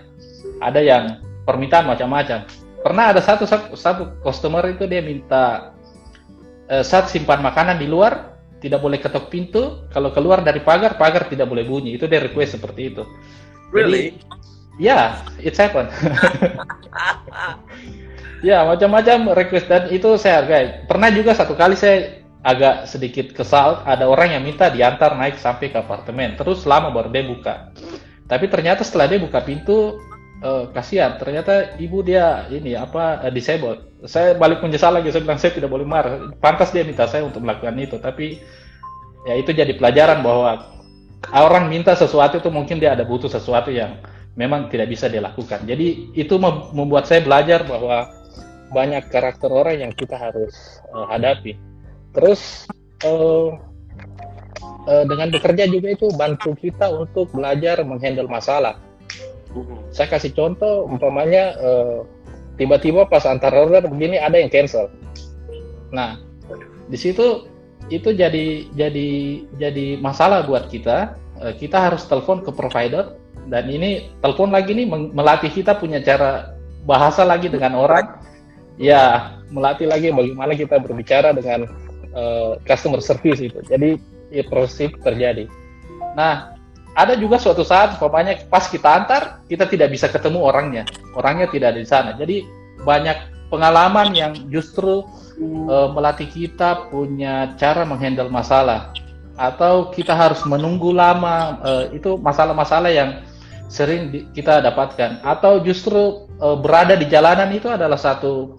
Ada yang permintaan macam-macam. Pernah ada satu satu customer itu dia minta uh, saat simpan makanan di luar tidak boleh ketok pintu. Kalau keluar dari pagar pagar tidak boleh bunyi. Itu dia request seperti itu. Really? ya yeah, it's happen. Ya macam-macam request. Dan itu saya hargai. Pernah juga satu kali saya agak sedikit kesal. Ada orang yang minta diantar naik sampai ke apartemen. Terus lama baru dia buka. Tapi ternyata setelah dia buka pintu uh, kasihan. Ternyata ibu dia ini apa uh, disabled saya balik menyesal lagi saya bilang saya tidak boleh marah. Pantas dia minta saya untuk melakukan itu tapi ya itu jadi pelajaran bahwa orang minta sesuatu itu mungkin dia ada butuh sesuatu yang memang tidak bisa dia lakukan jadi itu membuat saya belajar bahwa banyak karakter orang yang kita harus uh, hadapi. Terus uh, uh, dengan bekerja juga itu bantu kita untuk belajar menghandle masalah. Saya kasih contoh, umpamanya uh, tiba-tiba pas antar order begini ada yang cancel. Nah, di situ itu jadi jadi jadi masalah buat kita. Uh, kita harus telepon ke provider, dan ini telepon lagi nih melatih kita punya cara bahasa lagi dengan orang ya melatih lagi bagaimana kita berbicara dengan uh, customer service itu jadi ya, proses terjadi nah ada juga suatu saat pokoknya pas kita antar kita tidak bisa ketemu orangnya. Orangnya tidak ada di sana. Jadi banyak pengalaman yang justru uh, melatih kita punya cara menghandle masalah. Atau kita harus menunggu lama uh, itu masalah-masalah yang sering di, kita dapatkan. Atau justru uh, berada di jalanan itu adalah satu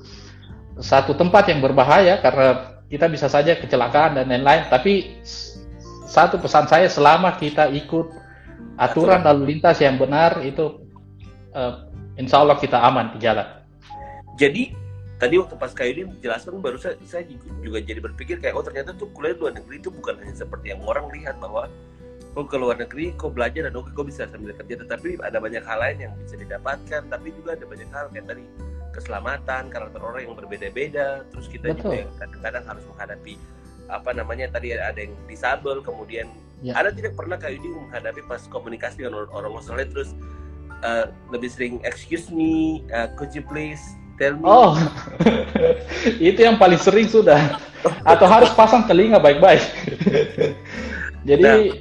satu tempat yang berbahaya karena kita bisa saja kecelakaan dan lain-lain. Tapi satu pesan saya selama kita ikut aturan lalu lintas yang benar itu uh, insya Allah kita aman di jalan. Jadi tadi waktu pas kayak ini jelaskan baru saya, saya juga jadi berpikir kayak oh ternyata tuh kuliah luar negeri itu bukan hanya seperti yang orang lihat bahwa kok ke luar negeri kok belajar dan oke kok bisa sambil kerja tetapi ada banyak hal lain yang bisa didapatkan tapi juga ada banyak hal kayak tadi keselamatan karakter orang yang berbeda-beda terus kita Betul. juga yang kadang-kadang harus menghadapi apa namanya tadi ada yang disabel kemudian Ya. Ada tidak pernah Kak Yudi menghadapi pas komunikasi dengan orang Australia terus uh, lebih sering excuse me, uh, could you please tell me? Oh, itu yang paling sering sudah. Atau harus pasang telinga baik-baik. Jadi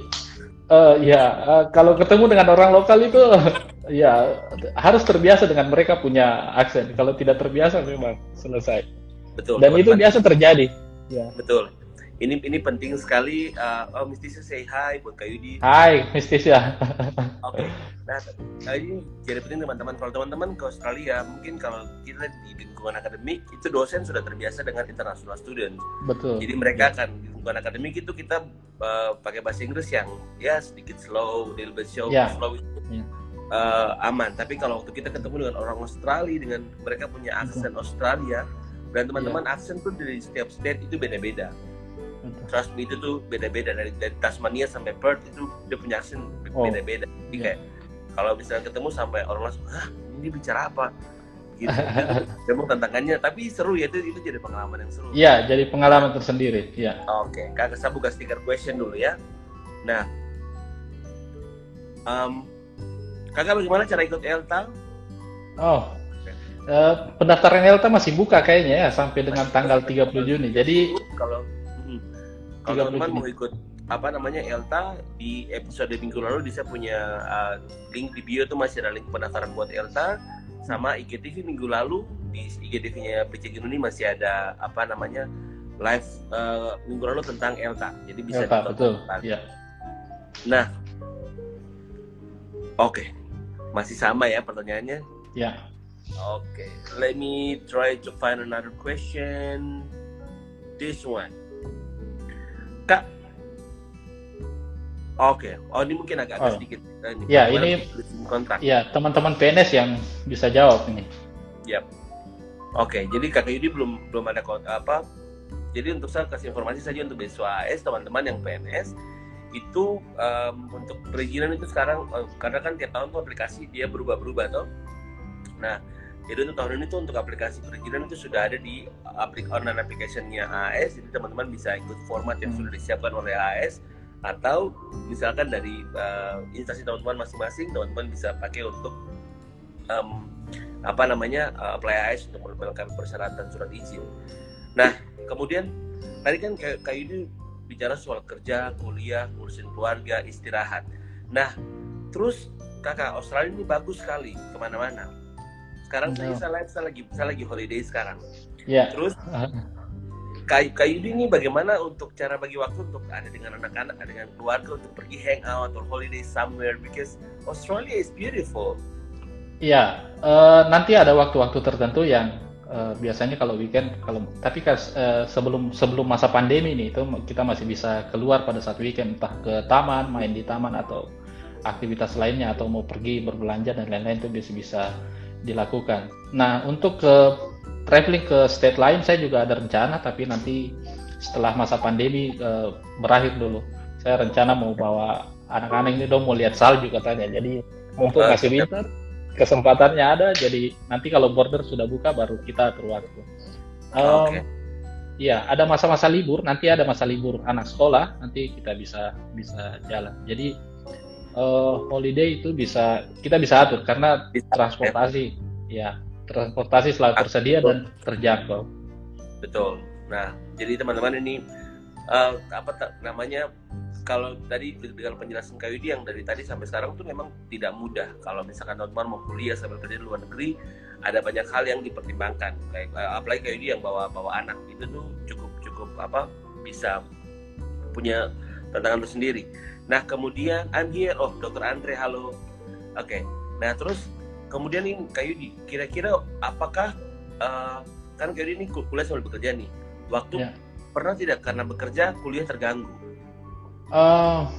nah. uh, ya uh, kalau ketemu dengan orang lokal itu ya harus terbiasa dengan mereka punya aksen. Kalau tidak terbiasa memang selesai. Betul. Dan itu biasa terjadi. Ya. Betul ini ini penting sekali uh, oh Mistisia say hi buat Kak Yudi Hai Mistisia oke okay. nah ini jadi penting teman-teman kalau teman-teman ke Australia mungkin kalau kita di lingkungan akademik itu dosen sudah terbiasa dengan international student betul jadi mereka akan di lingkungan akademik itu kita uh, pakai bahasa Inggris yang ya sedikit slow little bit show yeah. slow yeah. Uh, aman tapi kalau waktu kita ketemu dengan orang Australia dengan mereka punya aksen Australia dan teman-teman yeah. aksen pun dari setiap state itu beda-beda Trust me itu tuh beda-beda dari, dari Tasmania sampai Perth itu dia punya aksen oh. beda-beda. Jadi yeah. kayak kalau misalnya ketemu sampai orang langsung, hah ini bicara apa? Gitu. Memang tantangannya, tapi seru ya itu itu jadi pengalaman yang seru. Iya, jadi pengalaman tersendiri. Iya. Oke, okay. kakak saya buka stiker question dulu ya. Nah, um, kakak bagaimana cara ikut ELTA? Oh, Uh, pendaftaran ELTA masih buka kayaknya ya sampai dengan tanggal 30 Juni. Jadi kalau kalau teman-teman mau ikut apa namanya Elta di episode minggu lalu bisa punya uh, link di bio tuh masih ada link pendaftaran buat Elta sama IGTV minggu lalu di IGTV-nya PC ini masih ada apa namanya live uh, minggu lalu tentang Elta. Jadi bisa Elta, betul. Ya. nah. Oke. Okay. masih sama ya pertanyaannya? Ya oke. Okay. let me try to find another question. This one Kak. Oke, okay. oh ini mungkin agak, -agak oh. sedikit. Ini ya ini kontak. Ya teman-teman PNS yang bisa jawab ini. Yap. Oke, okay, jadi kakak Yudi belum belum ada apa. Jadi untuk saya kasih informasi saja untuk beasiswa AS teman-teman yang PNS itu um, untuk perizinan itu sekarang uh, karena kan tiap tahun tuh aplikasi dia berubah-berubah toh. Nah, jadi untuk tahun ini tuh untuk aplikasi perizinan itu sudah ada di aplik online application-nya AS. Jadi teman-teman bisa ikut format yang sudah disiapkan oleh AS atau misalkan dari uh, instansi teman-teman masing-masing, teman-teman bisa pakai untuk um, apa namanya uh, apply AS untuk melengkapi persyaratan surat izin. Nah, kemudian tadi kan kayak kayak ini bicara soal kerja, kuliah, ngurusin keluarga, istirahat. Nah, terus kakak Australia ini bagus sekali ke mana-mana sekarang no. saya, live saya lagi saya lagi holiday sekarang yeah. terus kayu kayu ini bagaimana untuk cara bagi waktu untuk ada dengan anak-anak dengan keluarga untuk pergi hangout atau holiday somewhere because Australia is beautiful Iya, uh, nanti ada waktu-waktu tertentu yang uh, biasanya kalau weekend kalau tapi uh, sebelum sebelum masa pandemi ini itu kita masih bisa keluar pada saat weekend entah ke taman, main di taman atau aktivitas lainnya atau mau pergi berbelanja dan lain-lain itu bisa bisa dilakukan. Nah, untuk ke traveling ke state lain saya juga ada rencana tapi nanti setelah masa pandemi uh, berakhir dulu. Saya rencana mau bawa anak-anak ini dong mau lihat salju katanya. Jadi mumpung masih winter, kesempatannya ada. Jadi nanti kalau border sudah buka baru kita atur waktu. Um, okay. Iya, ada masa-masa libur. Nanti ada masa libur anak sekolah. Nanti kita bisa bisa jalan. Jadi uh, holiday itu bisa kita bisa atur karena bisa, transportasi ya. ya transportasi selalu tersedia Betul. dan terjangkau. Betul. Nah, jadi teman-teman ini uh, apa namanya kalau tadi dengan penjelasan Kayudi yang dari tadi sampai sekarang tuh memang tidak mudah. Kalau misalkan teman-teman mau kuliah sambil kerja di luar negeri, ada banyak hal yang dipertimbangkan. Kayak uh, apalagi Kayudi yang bawa bawa anak itu tuh cukup cukup apa bisa punya tantangan tersendiri. Nah kemudian I'm here, oh Dokter Andre, halo. Oke. Okay. Nah terus kemudian ini kayu di kira-kira apakah uh, kan kayu ini kuliah sambil bekerja nih waktu ya. pernah tidak karena bekerja kuliah terganggu uh,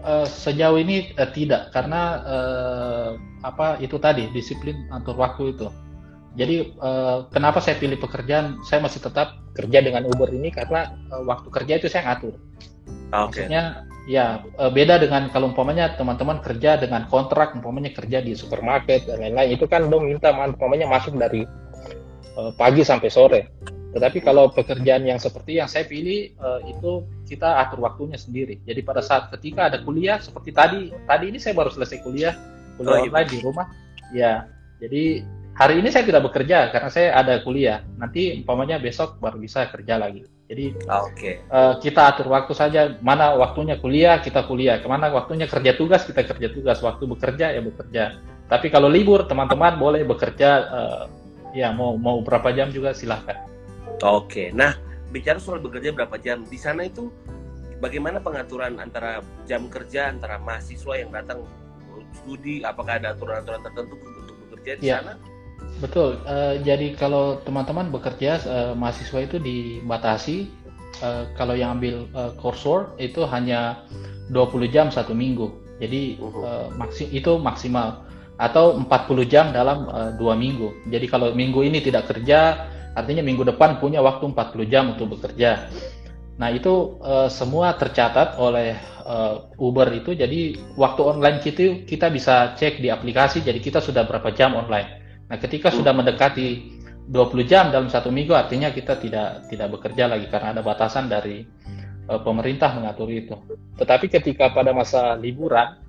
uh, sejauh ini uh, tidak karena uh, apa itu tadi disiplin atur waktu itu jadi uh, kenapa saya pilih pekerjaan saya masih tetap kerja dengan Uber ini karena uh, waktu kerja itu saya ngatur okay. maksudnya ya eh, beda dengan kalau umpamanya teman-teman kerja dengan kontrak umpamanya kerja di supermarket dan lain-lain itu kan dong minta umpamanya masuk dari uh, pagi sampai sore tetapi kalau pekerjaan yang seperti yang saya pilih uh, itu kita atur waktunya sendiri jadi pada saat ketika ada kuliah seperti tadi tadi ini saya baru selesai kuliah kuliah oh, iya. di rumah ya jadi hari ini saya tidak bekerja karena saya ada kuliah nanti umpamanya besok baru bisa kerja lagi jadi ah, okay. uh, eh, kita atur waktu saja mana waktunya kuliah kita kuliah, ke mana waktunya kerja tugas kita kerja tugas, waktu bekerja ya bekerja. Tapi kalau libur teman-teman boleh bekerja uh, ya mau mau berapa jam juga silahkan. Oke, okay. nah bicara soal bekerja berapa jam di sana itu bagaimana pengaturan antara jam kerja antara mahasiswa yang datang studi, apakah ada aturan-aturan tertentu untuk bekerja di ya. sana? Betul. Uh, jadi kalau teman-teman bekerja uh, mahasiswa itu dibatasi. Uh, kalau yang ambil uh, coursework itu hanya 20 jam satu minggu. Jadi uh, maksi itu maksimal atau 40 jam dalam uh, dua minggu. Jadi kalau minggu ini tidak kerja, artinya minggu depan punya waktu 40 jam untuk bekerja. Nah itu uh, semua tercatat oleh uh, Uber itu. Jadi waktu online kita kita bisa cek di aplikasi. Jadi kita sudah berapa jam online. Nah, ketika sudah mendekati 20 jam dalam satu minggu, artinya kita tidak tidak bekerja lagi karena ada batasan dari uh, pemerintah mengatur itu. Tetapi ketika pada masa liburan,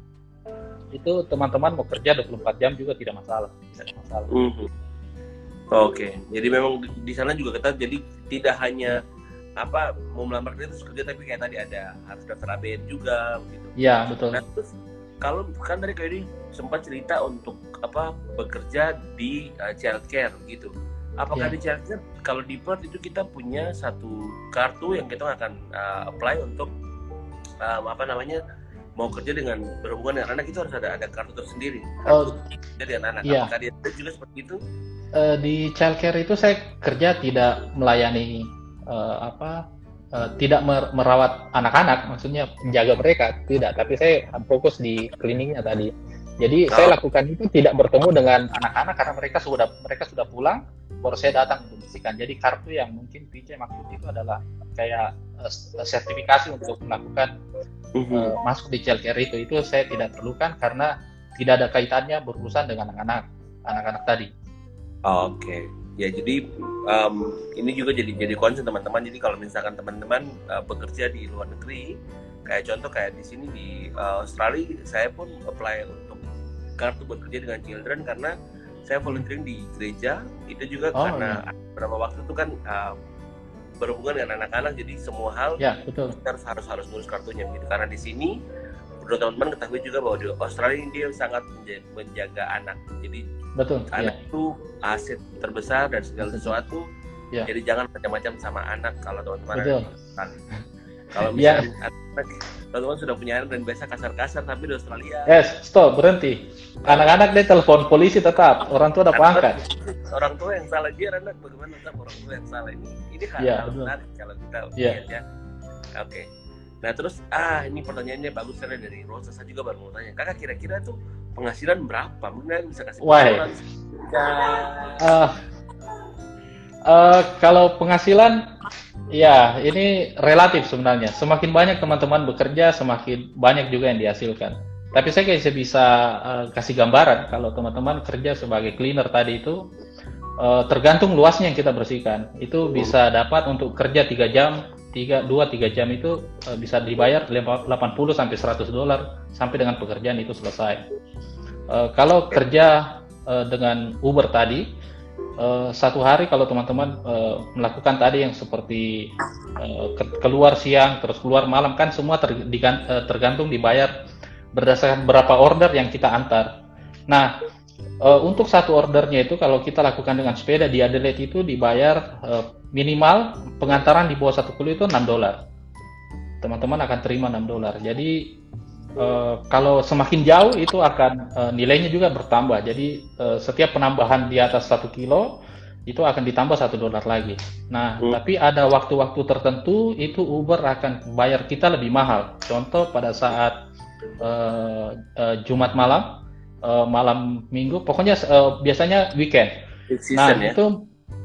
itu teman-teman mau kerja 24 jam juga tidak masalah. Tidak masalah. Mm -hmm. Oke, okay. jadi memang di, sana juga kita jadi tidak hanya apa mau melamar kerja terus kerja tapi kayak tadi ada harus daftar ABN juga gitu. Iya betul. Nah, terus kalau kan tadi kayak ini sempat cerita untuk apa bekerja di uh, childcare gitu. Apakah yeah. di childcare kalau di Perth itu kita punya satu kartu yang kita akan uh, apply untuk uh, apa namanya mau kerja dengan berhubungan dengan anak itu harus ada ada kartu tersendiri. Kartu oh, jadi anak. Yeah. Apakah dia juga seperti itu? Uh, di childcare itu saya kerja tidak melayani uh, apa uh, tidak merawat anak-anak, maksudnya menjaga mereka, tidak. Tapi saya fokus di cleaningnya tadi. Jadi oh. saya lakukan itu tidak bertemu dengan anak-anak karena mereka sudah mereka sudah pulang, baru saya datang untuk bersihkan. Jadi kartu yang mungkin PJ maksud itu adalah kayak uh, sertifikasi untuk melakukan uh, masuk di childcare itu. Itu saya tidak perlukan karena tidak ada kaitannya berurusan dengan anak-anak anak-anak tadi. Oke. Okay ya jadi um, ini juga jadi jadi concern teman-teman jadi kalau misalkan teman-teman uh, bekerja di luar negeri kayak contoh kayak di sini di uh, Australia saya pun apply untuk kartu bekerja dengan children karena saya volunteering di gereja itu juga oh, karena ya. beberapa waktu itu kan uh, berhubungan dengan anak-anak jadi semua hal ya, betul. harus harus harus ngurus kartunya gitu karena di sini perlu teman-teman ketahui juga bahwa di Australia dia sangat menjaga anak jadi betul anak ya. itu aset terbesar dan segala sesuatu ya. jadi jangan macam-macam sama anak kalau teman-teman kalau ya. misalnya ya. anak teman-teman sudah punya anak dan biasa kasar-kasar tapi di Australia yes stop berhenti anak-anak dia telepon polisi tetap orang tua udah angkat orang tua yang salah dia anak bagaimana tetap orang tua yang salah ini ini hal ya, menarik kalau kita ya. lihat ya oke okay. Nah terus ah ini pertanyaannya bagus karena dari Rosa saya juga baru mau tanya kakak kira-kira tuh penghasilan berapa? Mungkin bisa kasih Wah. Uh, uh, kalau penghasilan ya ini relatif sebenarnya. Semakin banyak teman-teman bekerja semakin banyak juga yang dihasilkan. Tapi saya kayak bisa uh, kasih gambaran kalau teman-teman kerja sebagai cleaner tadi itu uh, tergantung luasnya yang kita bersihkan. Itu bisa dapat untuk kerja tiga jam tiga dua tiga jam itu uh, bisa dibayar 80 sampai 100 dolar sampai dengan pekerjaan itu selesai. Uh, kalau kerja uh, dengan Uber tadi uh, satu hari kalau teman-teman uh, melakukan tadi yang seperti uh, keluar siang terus keluar malam kan semua ter, tergantung dibayar berdasarkan berapa order yang kita antar. Nah uh, untuk satu ordernya itu kalau kita lakukan dengan sepeda di Adelaide itu dibayar uh, minimal pengantaran di bawah satu kilo itu 6 dolar. Teman-teman akan terima 6 dolar. Jadi uh, kalau semakin jauh itu akan uh, nilainya juga bertambah. Jadi uh, setiap penambahan di atas satu kilo itu akan ditambah satu dolar lagi. Nah, hmm. tapi ada waktu-waktu tertentu itu Uber akan bayar kita lebih mahal. Contoh pada saat uh, uh, Jumat malam, uh, malam Minggu, pokoknya uh, biasanya weekend. Season, nah, ya? itu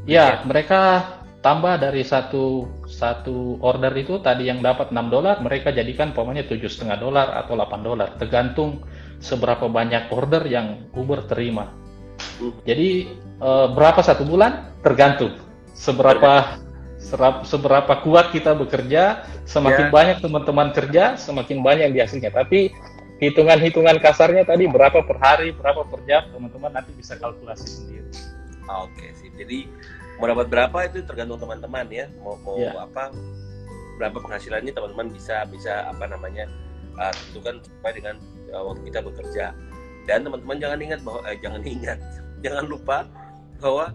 ya mereka tambah dari satu satu order itu tadi yang dapat 6 dolar mereka jadikan pokoknya tujuh setengah dolar atau 8 dolar. Tergantung seberapa banyak order yang Uber terima. Jadi e, berapa satu bulan? Tergantung. Seberapa serap, seberapa kuat kita bekerja semakin yeah. banyak teman-teman kerja semakin banyak dihasilnya tapi hitungan-hitungan kasarnya tadi berapa per hari berapa per jam teman-teman nanti bisa kalkulasi sendiri. Oke sih jadi mau dapat berapa itu tergantung teman-teman ya. Mau mau yeah. apa berapa penghasilannya teman-teman bisa bisa apa namanya uh, tentukan sesuai dengan uh, waktu kita bekerja. Dan teman-teman jangan ingat bahwa eh, jangan ingat jangan lupa bahwa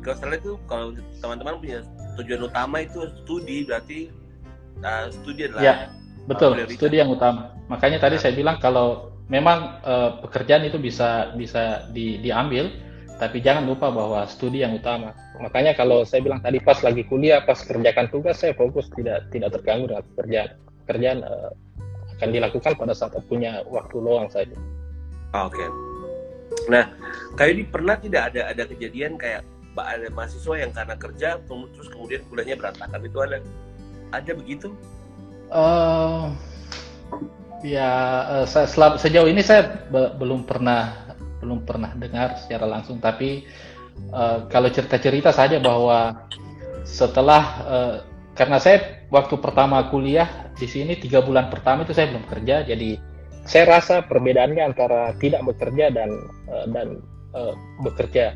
ke Australia itu kalau teman-teman punya tujuan utama itu studi berarti uh, studi adalah ya, betul uh, studi yang utama makanya tadi nah. saya bilang kalau memang uh, pekerjaan itu bisa bisa di, diambil tapi jangan lupa bahwa studi yang utama. Makanya kalau saya bilang tadi pas lagi kuliah, pas kerjakan tugas, saya fokus tidak tidak terganggu dengan pekerjaan. Pekerjaan uh, akan dilakukan pada saat punya waktu luang saja. Oke. Okay. Nah, kayak ini pernah tidak ada ada kejadian kayak ada mahasiswa yang karena kerja terus kemudian kuliahnya berantakan itu ada ada begitu? Uh, ya uh, sejauh ini saya be belum pernah belum pernah dengar secara langsung tapi uh, kalau cerita-cerita saja bahwa setelah uh, karena saya waktu pertama kuliah di sini tiga bulan pertama itu saya belum kerja jadi saya rasa perbedaannya antara tidak bekerja dan uh, dan uh, bekerja.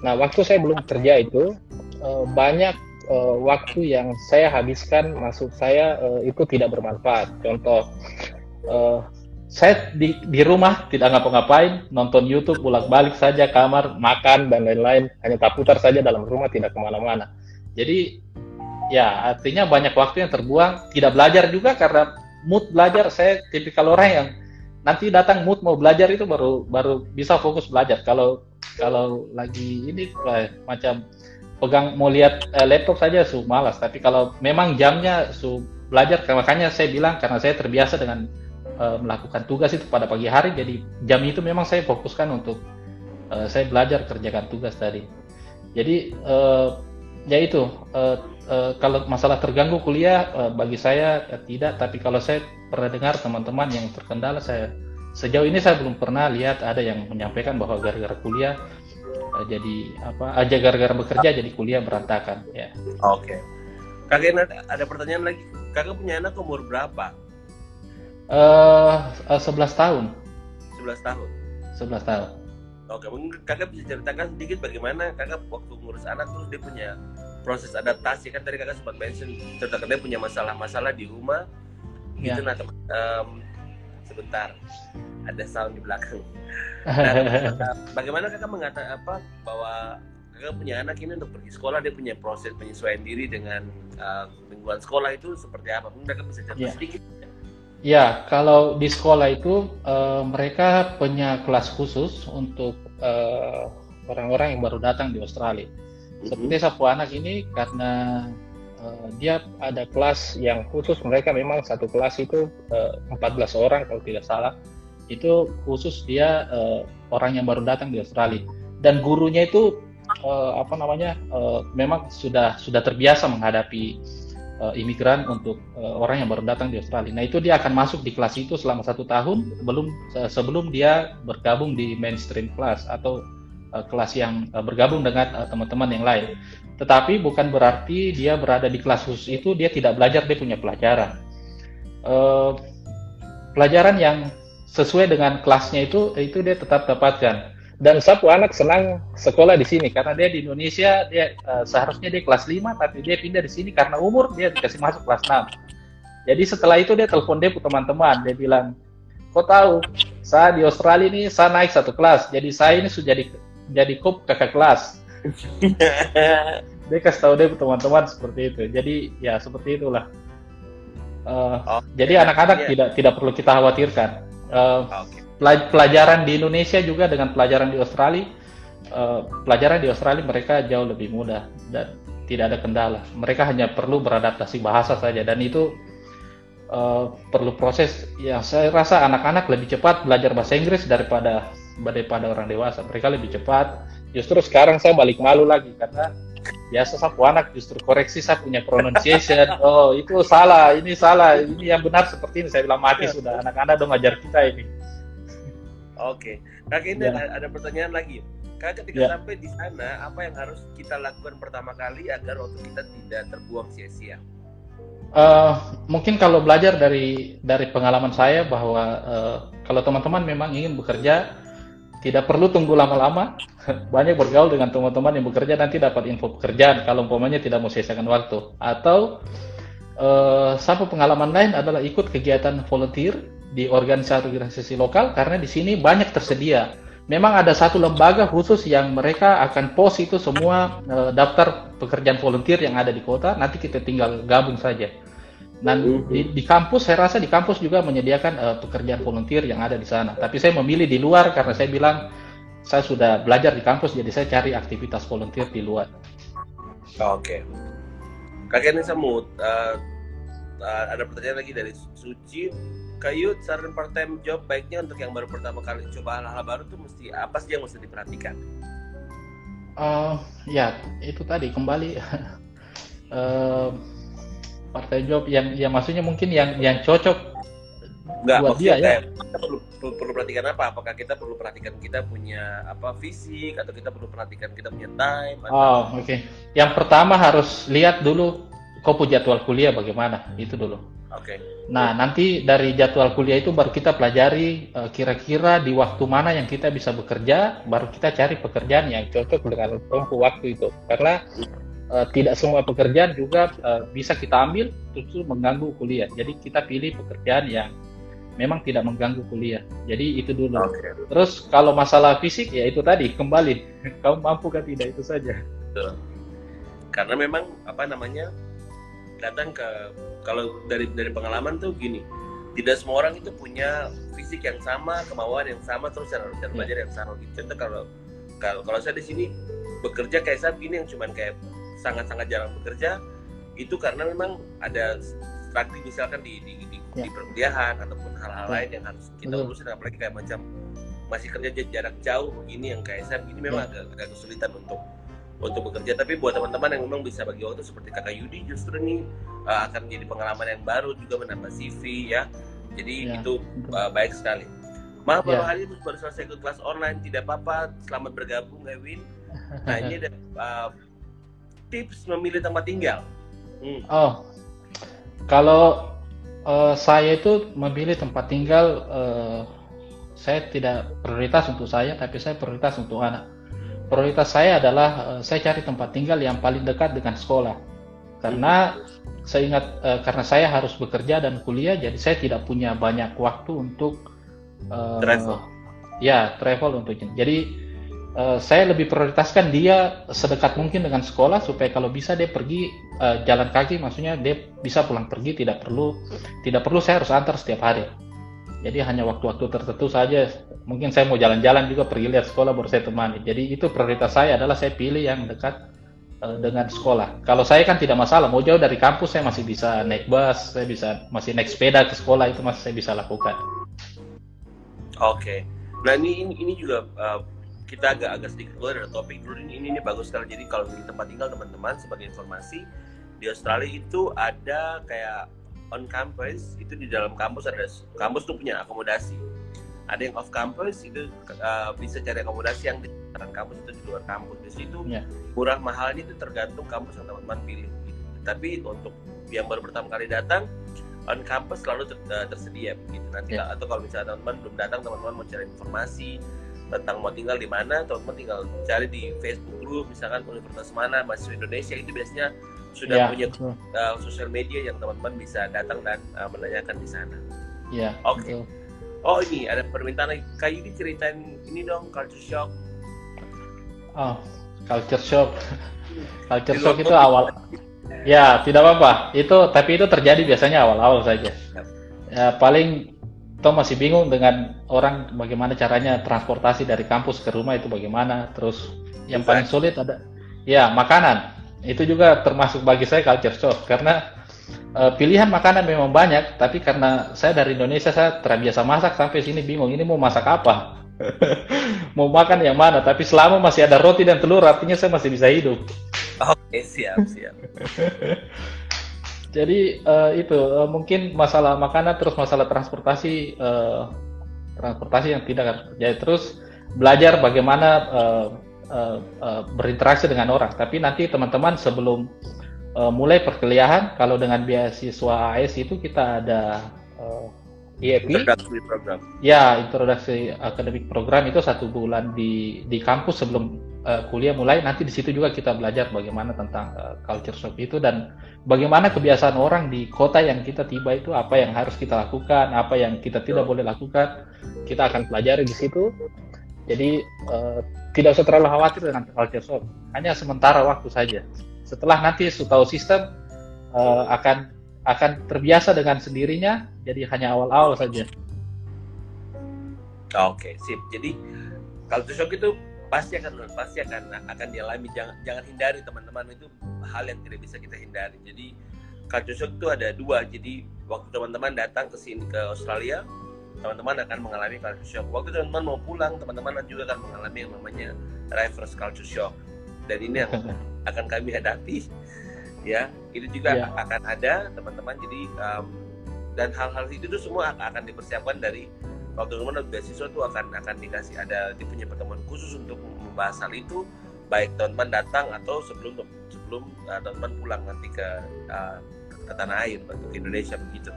Nah waktu saya belum kerja itu uh, banyak uh, waktu yang saya habiskan masuk saya uh, itu tidak bermanfaat contoh uh, saya di, di rumah tidak ngapa-ngapain, nonton YouTube, bolak-balik saja kamar, makan dan lain-lain, hanya tak putar saja dalam rumah, tidak ke mana-mana. Jadi ya artinya banyak waktu yang terbuang, tidak belajar juga karena mood belajar saya tipikal orang yang nanti datang mood mau belajar itu baru baru bisa fokus belajar. Kalau kalau lagi ini macam pegang mau lihat eh, laptop saja su malas, tapi kalau memang jamnya su belajar makanya saya bilang karena saya terbiasa dengan uh, melakukan tugas itu pada pagi hari jadi jam itu memang saya fokuskan untuk uh, saya belajar kerjakan tugas tadi. Jadi uh, ya itu uh, uh, kalau masalah terganggu kuliah uh, bagi saya uh, tidak. Tapi kalau saya pernah dengar teman-teman yang terkendala saya sejauh ini saya belum pernah lihat ada yang menyampaikan bahwa gara-gara kuliah uh, jadi apa aja gara-gara bekerja jadi kuliah berantakan ya oke okay. kakek ada pertanyaan lagi kakak punya anak umur berapa Uh, uh, 11 tahun. 11 tahun. 11 tahun. Oke, mungkin kakak bisa ceritakan sedikit bagaimana kakak waktu ngurus anak terus dia punya proses adaptasi kan tadi kakak sempat mention ceritakan dia punya masalah-masalah di rumah ya. gitu nah teman um, sebentar ada sound di belakang nah, bagaimana kakak mengatakan apa bahwa kakak punya anak ini untuk pergi sekolah dia punya proses penyesuaian diri dengan uh, lingkungan sekolah itu seperti apa mungkin kakak bisa cerita ya. sedikit Ya, kalau di sekolah itu uh, mereka punya kelas khusus untuk uh, orang-orang yang baru datang di Australia. Mm-hmm. Seperti Sapu Anak ini karena uh, dia ada kelas yang khusus mereka memang satu kelas itu uh, 14 orang kalau tidak salah. Itu khusus dia uh, orang yang baru datang di Australia. Dan gurunya itu uh, apa namanya? Uh, memang sudah sudah terbiasa menghadapi uh, imigran untuk uh, orang yang baru datang di Australia. Nah itu dia akan masuk di kelas itu selama satu tahun belum sebelum dia bergabung di mainstream class atau kelas yang bergabung dengan teman-teman uh, yang lain. Tetapi bukan berarti dia berada di kelas khusus itu dia tidak belajar, dia punya pelajaran. Uh, pelajaran yang sesuai dengan kelasnya itu itu dia tetap dapatkan. Dan satu anak senang sekolah di sini karena dia di Indonesia dia uh, seharusnya dia kelas 5 tapi dia pindah di sini karena umur dia dikasih masuk kelas 6. Jadi setelah itu dia telepon dia teman-teman, dia bilang, "Kau tahu, saya di Australia ini saya naik satu kelas. Jadi saya ini sudah jadi jadi kakak kelas." dia kasih tahu ke teman-teman seperti itu. Jadi ya seperti itulah. Uh, oh, jadi anak-anak ya. tidak tidak perlu kita khawatirkan. Uh, okay pelajaran di Indonesia juga dengan pelajaran di Australia uh, pelajaran di Australia mereka jauh lebih mudah dan tidak ada kendala mereka hanya perlu beradaptasi bahasa saja dan itu uh, perlu proses yang saya rasa anak-anak lebih cepat belajar bahasa Inggris daripada daripada orang dewasa mereka lebih cepat justru sekarang saya balik malu lagi karena biasa sapu anak justru koreksi saya punya pronunciation oh itu salah ini salah ini yang benar seperti ini saya bilang mati sudah anak-anak dong ngajar kita ini Oke, kakek ini ya. ada, pertanyaan lagi. Kakak ketika ya. sampai di sana, apa yang harus kita lakukan pertama kali agar waktu kita tidak terbuang sia-sia? Uh, mungkin kalau belajar dari dari pengalaman saya bahwa uh, kalau teman-teman memang ingin bekerja, tidak perlu tunggu lama-lama. Banyak bergaul dengan teman-teman yang bekerja nanti dapat info pekerjaan kalau umpamanya tidak mau sia-siakan waktu. Atau uh, satu pengalaman lain adalah ikut kegiatan volunteer di organisasi-organisasi lokal karena di sini banyak tersedia. Memang ada satu lembaga khusus yang mereka akan post itu semua uh, daftar pekerjaan volunteer yang ada di kota. Nanti kita tinggal gabung saja. Dan di, di kampus, saya rasa di kampus juga menyediakan uh, pekerjaan volunteer yang ada di sana. Tapi saya memilih di luar karena saya bilang saya sudah belajar di kampus, jadi saya cari aktivitas volunteer di luar. Oke. Okay. Kakek ini semut. Uh, uh, ada pertanyaan lagi dari Suci Kayut saran part time job baiknya untuk yang baru pertama kali coba hal-hal baru tuh mesti apa sih yang mesti diperhatikan? Uh, ya itu tadi kembali uh, part time job yang yang maksudnya mungkin yang yang cocok Enggak, buat dia ya. Kita perlu, perlu perlu perhatikan apa? Apakah kita perlu perhatikan kita punya apa fisik atau kita perlu perhatikan kita punya time? Atau... Oh oke. Okay. Yang pertama harus lihat dulu kau jadwal kuliah bagaimana itu dulu. Oke. Okay. Nah, nanti dari jadwal kuliah itu baru kita pelajari eh, kira-kira di waktu mana yang kita bisa bekerja, baru kita cari pekerjaan yang cocok dengan waktu itu. Karena uh, tidak semua pekerjaan juga uh, bisa kita ambil terus mengganggu kuliah. Jadi kita pilih pekerjaan yang memang tidak mengganggu kuliah. Jadi itu dulu. Okay. Terus kalau masalah fisik ya itu tadi kembali, kamu mampu kan tidak itu saja. Betul. Karena memang apa namanya datang ke kalau dari dari pengalaman tuh gini tidak semua orang itu punya fisik yang sama kemauan yang sama terus cara cara hmm. belajar yang sama gitu contoh kalau kalau kalau saya di sini bekerja kayak saya begini yang cuman kayak sangat sangat jarang bekerja itu karena memang ada strategi misalkan di di, di, ya. di perkuliahan ataupun hal-hal ya. lain yang harus kita urusin apalagi kayak macam masih kerja jarak jauh begini yang kayak saya begini memang ya. agak, agak kesulitan untuk untuk bekerja tapi buat teman-teman yang memang bisa bagi waktu seperti kakak Yudi justru nih uh, akan menjadi pengalaman yang baru juga menambah CV ya jadi ya, itu uh, baik sekali Maaf ya. baru hari ini baru selesai ikut kelas online tidak apa-apa selamat bergabung Ewin nah ini ada uh, tips memilih tempat tinggal. Hmm. oh kalau uh, saya itu memilih tempat tinggal uh, saya tidak prioritas untuk saya tapi saya prioritas untuk anak. Prioritas saya adalah uh, saya cari tempat tinggal yang paling dekat dengan sekolah. Karena saya ingat uh, karena saya harus bekerja dan kuliah jadi saya tidak punya banyak waktu untuk uh, travel. ya travel untuk jadi uh, saya lebih prioritaskan dia sedekat mungkin dengan sekolah supaya kalau bisa dia pergi uh, jalan kaki maksudnya dia bisa pulang pergi tidak perlu tidak perlu saya harus antar setiap hari. Jadi hanya waktu-waktu tertentu saja. Mungkin saya mau jalan-jalan juga pergi lihat sekolah baru saya temani. Jadi itu prioritas saya adalah saya pilih yang dekat uh, dengan sekolah. Kalau saya kan tidak masalah mau jauh dari kampus saya masih bisa naik bus saya bisa masih naik sepeda ke sekolah itu masih saya bisa lakukan. Oke. Okay. nah ini ini, ini juga uh, kita agak agak sedikit keluar dari topik dulu ini, ini bagus sekali jadi kalau di tempat tinggal teman-teman sebagai informasi di Australia itu ada kayak on campus itu di dalam kampus ada kampus tuh punya akomodasi ada yang off campus itu uh, bisa cari akomodasi yang di dalam kampus itu di luar kampus di situ yeah. murah mahalnya itu tergantung kampus yang teman-teman pilih gitu. tapi untuk yang baru pertama kali datang on campus selalu ter, uh, tersedia begitu nanti yeah. atau kalau misalnya teman-teman belum datang teman-teman mau cari informasi tentang mau tinggal di mana teman-teman tinggal cari di Facebook group misalkan universitas mana mahasiswa Indonesia itu biasanya sudah yeah. punya uh, sosial media yang teman-teman bisa datang dan uh, menanyakan di sana. Iya. Yeah, Oke. Okay. Oh ini ada permintaan lagi. Kayu diceritain ini dong culture shock. Oh, culture shock. culture shock itu awal. Ya, tidak apa-apa. Itu tapi itu terjadi biasanya awal-awal saja. Ya, paling toh masih bingung dengan orang bagaimana caranya transportasi dari kampus ke rumah itu bagaimana. Terus yang paling sulit ada ya makanan. Itu juga termasuk bagi saya culture shock karena uh, pilihan makanan memang banyak, tapi karena saya dari Indonesia saya terbiasa masak sampai sini bingung ini mau masak apa. mau makan yang mana, tapi selama masih ada roti dan telur artinya saya masih bisa hidup. Oke, siap, siap. Jadi uh, itu uh, mungkin masalah makanan terus masalah transportasi uh, transportasi yang tidak harus terjadi terus belajar bagaimana uh, uh, uh, berinteraksi dengan orang. Tapi nanti teman-teman sebelum uh, mulai perkuliahan kalau dengan beasiswa AS itu kita ada uh, IEP introduksi program. Ya introduksi akademik program itu satu bulan di di kampus sebelum uh, kuliah mulai nanti di situ juga kita belajar bagaimana tentang uh, culture shock itu dan bagaimana kebiasaan orang di kota yang kita tiba itu apa yang harus kita lakukan apa yang kita tidak boleh lakukan. Kita akan pelajari di situ. Jadi uh, tidak usah terlalu khawatir dengan culture shock. Hanya sementara waktu saja. Setelah nanti tahu sistem uh, akan akan terbiasa dengan sendirinya jadi hanya awal-awal saja. Oke sip. Jadi culture shock itu pasti akan pasti akan akan dialami. Jangan jangan hindari teman-teman. Itu hal yang tidak bisa kita hindari. Jadi culture shock itu ada dua. Jadi waktu teman-teman datang ke sini ke Australia teman-teman akan mengalami culture shock waktu teman-teman mau pulang teman-teman juga akan mengalami yang namanya reverse culture shock dan ini yang akan kami hadapi ya. Itu juga yeah. akan ada teman-teman. Jadi um, dan hal-hal itu tuh semua akan dipersiapkan dari waktu teman-teman beasiswa itu akan akan dikasih ada di punya pertemuan khusus untuk membahas hal itu baik teman-teman datang atau sebelum sebelum uh, teman-teman pulang nanti ke, uh, ke tanah air atau ke Indonesia begitu.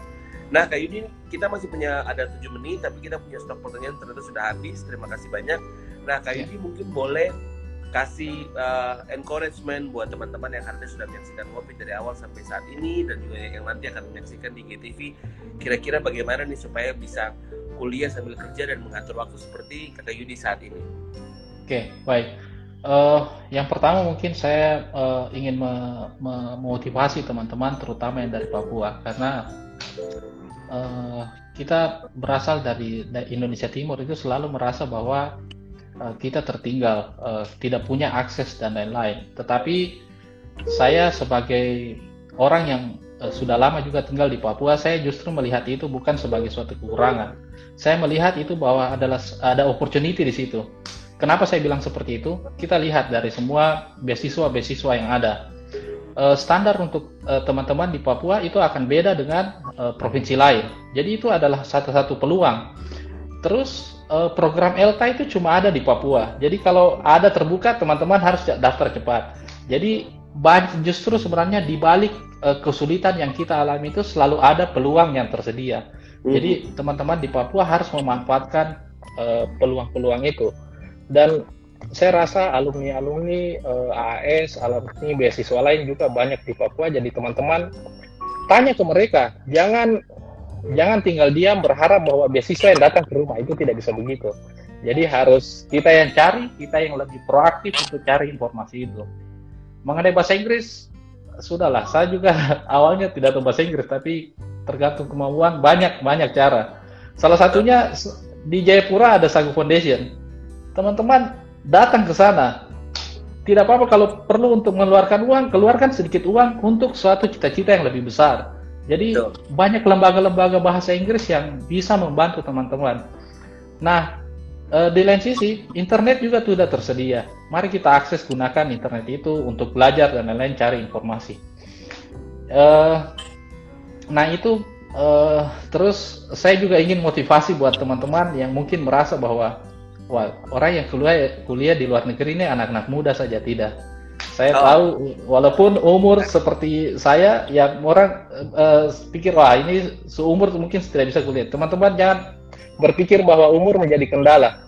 Nah, Kak Yudi, kita masih punya ada tujuh menit, tapi kita punya stok pertanyaan ternyata sudah habis. Terima kasih banyak. Nah, Kak. Yudi mungkin boleh kasih uh, encouragement buat teman-teman yang hari ini sudah menyaksikan Ngopi dari awal sampai saat ini dan juga yang nanti akan menyaksikan di GTV kira-kira bagaimana nih supaya bisa kuliah sambil kerja dan mengatur waktu seperti kata Yudi saat ini. Oke baik. Uh, yang pertama mungkin saya uh, ingin memotivasi teman-teman terutama yang dari Papua. Karena uh, kita berasal dari, dari Indonesia Timur itu selalu merasa bahwa Eh, kita tertinggal, uh, tidak punya akses dan lain-lain. Tetapi saya sebagai orang yang uh, sudah lama juga tinggal di Papua, saya justru melihat itu bukan sebagai suatu kekurangan. Saya melihat itu bahwa adalah ada opportunity di situ. Kenapa saya bilang seperti itu? Kita lihat dari semua beasiswa-beasiswa yang ada. Uh, standar untuk teman-teman uh, di Papua itu akan beda dengan provinsi lain. Jadi itu adalah satu-satu peluang. Terus program ELTA itu cuma ada di Papua. Jadi kalau ada terbuka, teman-teman harus daftar cepat. Jadi justru sebenarnya di balik uh, kesulitan yang kita alami itu selalu ada peluang yang tersedia. Mm-hmm. Jadi teman-teman di Papua harus memanfaatkan uh, peluang-peluang itu. Dan saya rasa alumni-alumni uh, AAS, alumni beasiswa lain juga banyak di Papua. Jadi teman-teman tanya ke mereka, jangan jangan tinggal diam berharap bahwa beasiswa yang datang ke rumah itu tidak bisa begitu. Jadi harus kita yang cari, kita yang lebih proaktif untuk cari informasi itu. Mengenai bahasa Inggris, sudahlah. Saya juga awalnya tidak tahu bahasa Inggris, tapi tergantung kemauan banyak banyak cara. Salah satunya di Jayapura ada Sagu Foundation. Teman-teman datang ke sana. Tidak apa-apa kalau perlu untuk mengeluarkan uang, keluarkan sedikit uang untuk suatu cita-cita yang lebih besar jadi Betul. banyak lembaga-lembaga bahasa Inggris yang bisa membantu teman-teman. Nah, e, di lain sisi, internet juga sudah tersedia. Mari kita akses gunakan internet itu untuk belajar dan lain-lain cari informasi. E, nah itu uh, terus saya juga ingin motivasi buat teman-teman yang mungkin merasa bahwa wah orang yang kuliah kuliah di luar negeri ini anak-anak muda saja tidak. Saya oh. tahu walaupun umur seperti saya yang orang uh, pikir wah ini seumur mungkin tidak bisa kuliah. Teman-teman jangan berpikir bahwa umur menjadi kendala.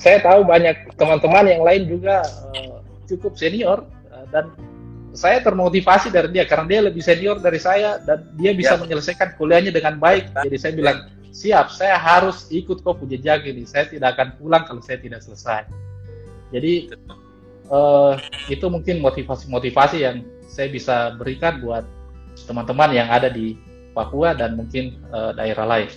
Saya tahu banyak teman-teman yang lain juga uh, cukup senior uh, dan saya termotivasi dari dia karena dia lebih senior dari saya dan dia bisa ya. menyelesaikan kuliahnya dengan baik. Jadi saya bilang siap, saya harus ikut kok punya jejak ini. Saya tidak akan pulang kalau saya tidak selesai. Jadi uh, itu mungkin motivasi-motivasi yang saya bisa berikan buat teman-teman yang ada di Papua dan mungkin uh, daerah lain.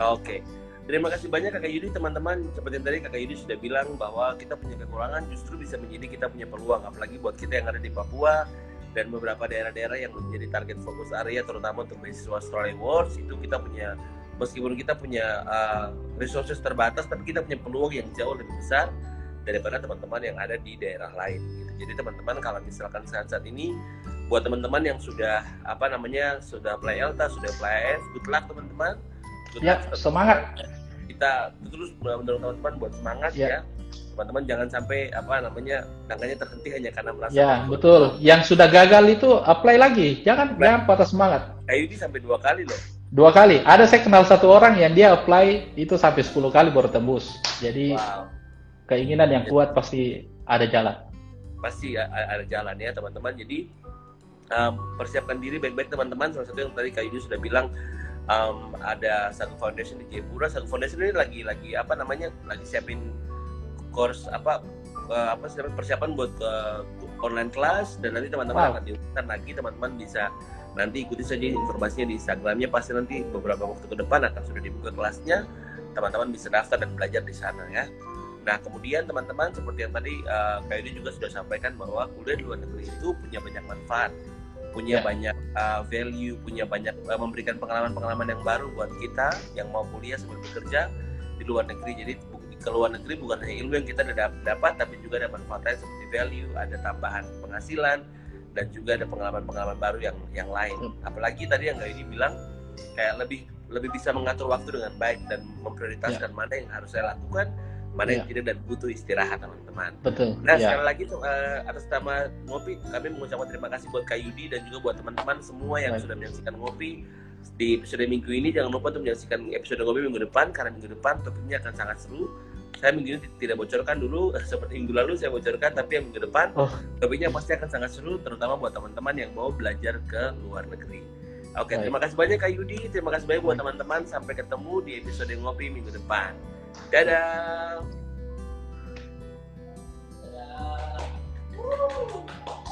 Oke. Terima kasih banyak Kakak Yudi teman-teman. Seperti yang tadi Kakak Yudi sudah bilang bahwa kita punya kekurangan justru bisa menjadi kita punya peluang apalagi buat kita yang ada di Papua dan beberapa daerah-daerah yang menjadi target fokus area terutama untuk beasiswa Australia Awards itu kita punya meskipun kita punya uh, resources terbatas tapi kita punya peluang yang jauh lebih besar daripada teman-teman yang ada di daerah lain gitu. Jadi teman-teman kalau misalkan saat-saat ini buat teman-teman yang sudah apa namanya sudah play Elta, sudah play AF, good luck teman-teman. Ya, semangat. Kita terus mendorong teman-teman buat semangat ya. ya. Teman-teman jangan sampai apa namanya tangannya terhenti hanya karena merasa ya betul. Yang sudah gagal itu apply lagi. Jangan apply. jangan patah semangat. Kayu ini sampai dua kali loh. Dua kali. Ada saya kenal satu orang yang dia apply itu sampai 10 kali baru tembus. Jadi wow. keinginan yang kuat pasti ada jalan. Pasti ada jalan ya teman-teman. Jadi um, persiapkan diri baik-baik teman-teman. Salah satu yang tadi kayu sudah bilang um, ada satu foundation di Jayapura. Satu foundation ini lagi lagi apa namanya lagi siapin course apa uh, apa persiapan buat uh, online kelas dan nanti teman-teman wow. akan diumumkan lagi. Teman-teman bisa nanti ikuti saja informasinya di Instagramnya. Pasti nanti beberapa waktu ke depan akan sudah dibuka kelasnya. Teman-teman bisa daftar dan belajar di sana ya. Nah kemudian teman-teman seperti yang tadi uh, Kak Yudi juga sudah sampaikan bahwa kuliah di luar negeri itu punya banyak manfaat punya yeah. banyak uh, value punya banyak uh, memberikan pengalaman-pengalaman yang baru buat kita yang mau kuliah sambil bekerja di luar negeri jadi ke luar negeri bukan hanya ilmu yang kita dapat tapi juga ada manfaatnya seperti value ada tambahan penghasilan dan juga ada pengalaman-pengalaman baru yang yang lain hmm. apalagi tadi yang ini bilang kayak lebih lebih bisa mengatur waktu dengan baik dan memprioritaskan yeah. mana yang harus saya lakukan mana yang ya. tidak dan butuh istirahat teman-teman. Betul. Nah ya. sekali lagi tuh uh, atas nama ngopi kami mengucapkan terima kasih buat Kak Yudi dan juga buat teman-teman semua yang Baik. sudah menyaksikan ngopi di episode minggu ini. Jangan lupa untuk menyaksikan episode ngopi minggu depan karena minggu depan topiknya akan sangat seru saya minggu ini tidak bocorkan dulu seperti minggu lalu saya bocorkan tapi yang minggu depan oh. topiknya pasti akan sangat seru terutama buat teman-teman yang mau belajar ke luar negeri. Oke, Baik. terima kasih banyak Kak Yudi, terima kasih banyak buat teman-teman sampai ketemu di episode ngopi minggu depan. Dadah. Dadah.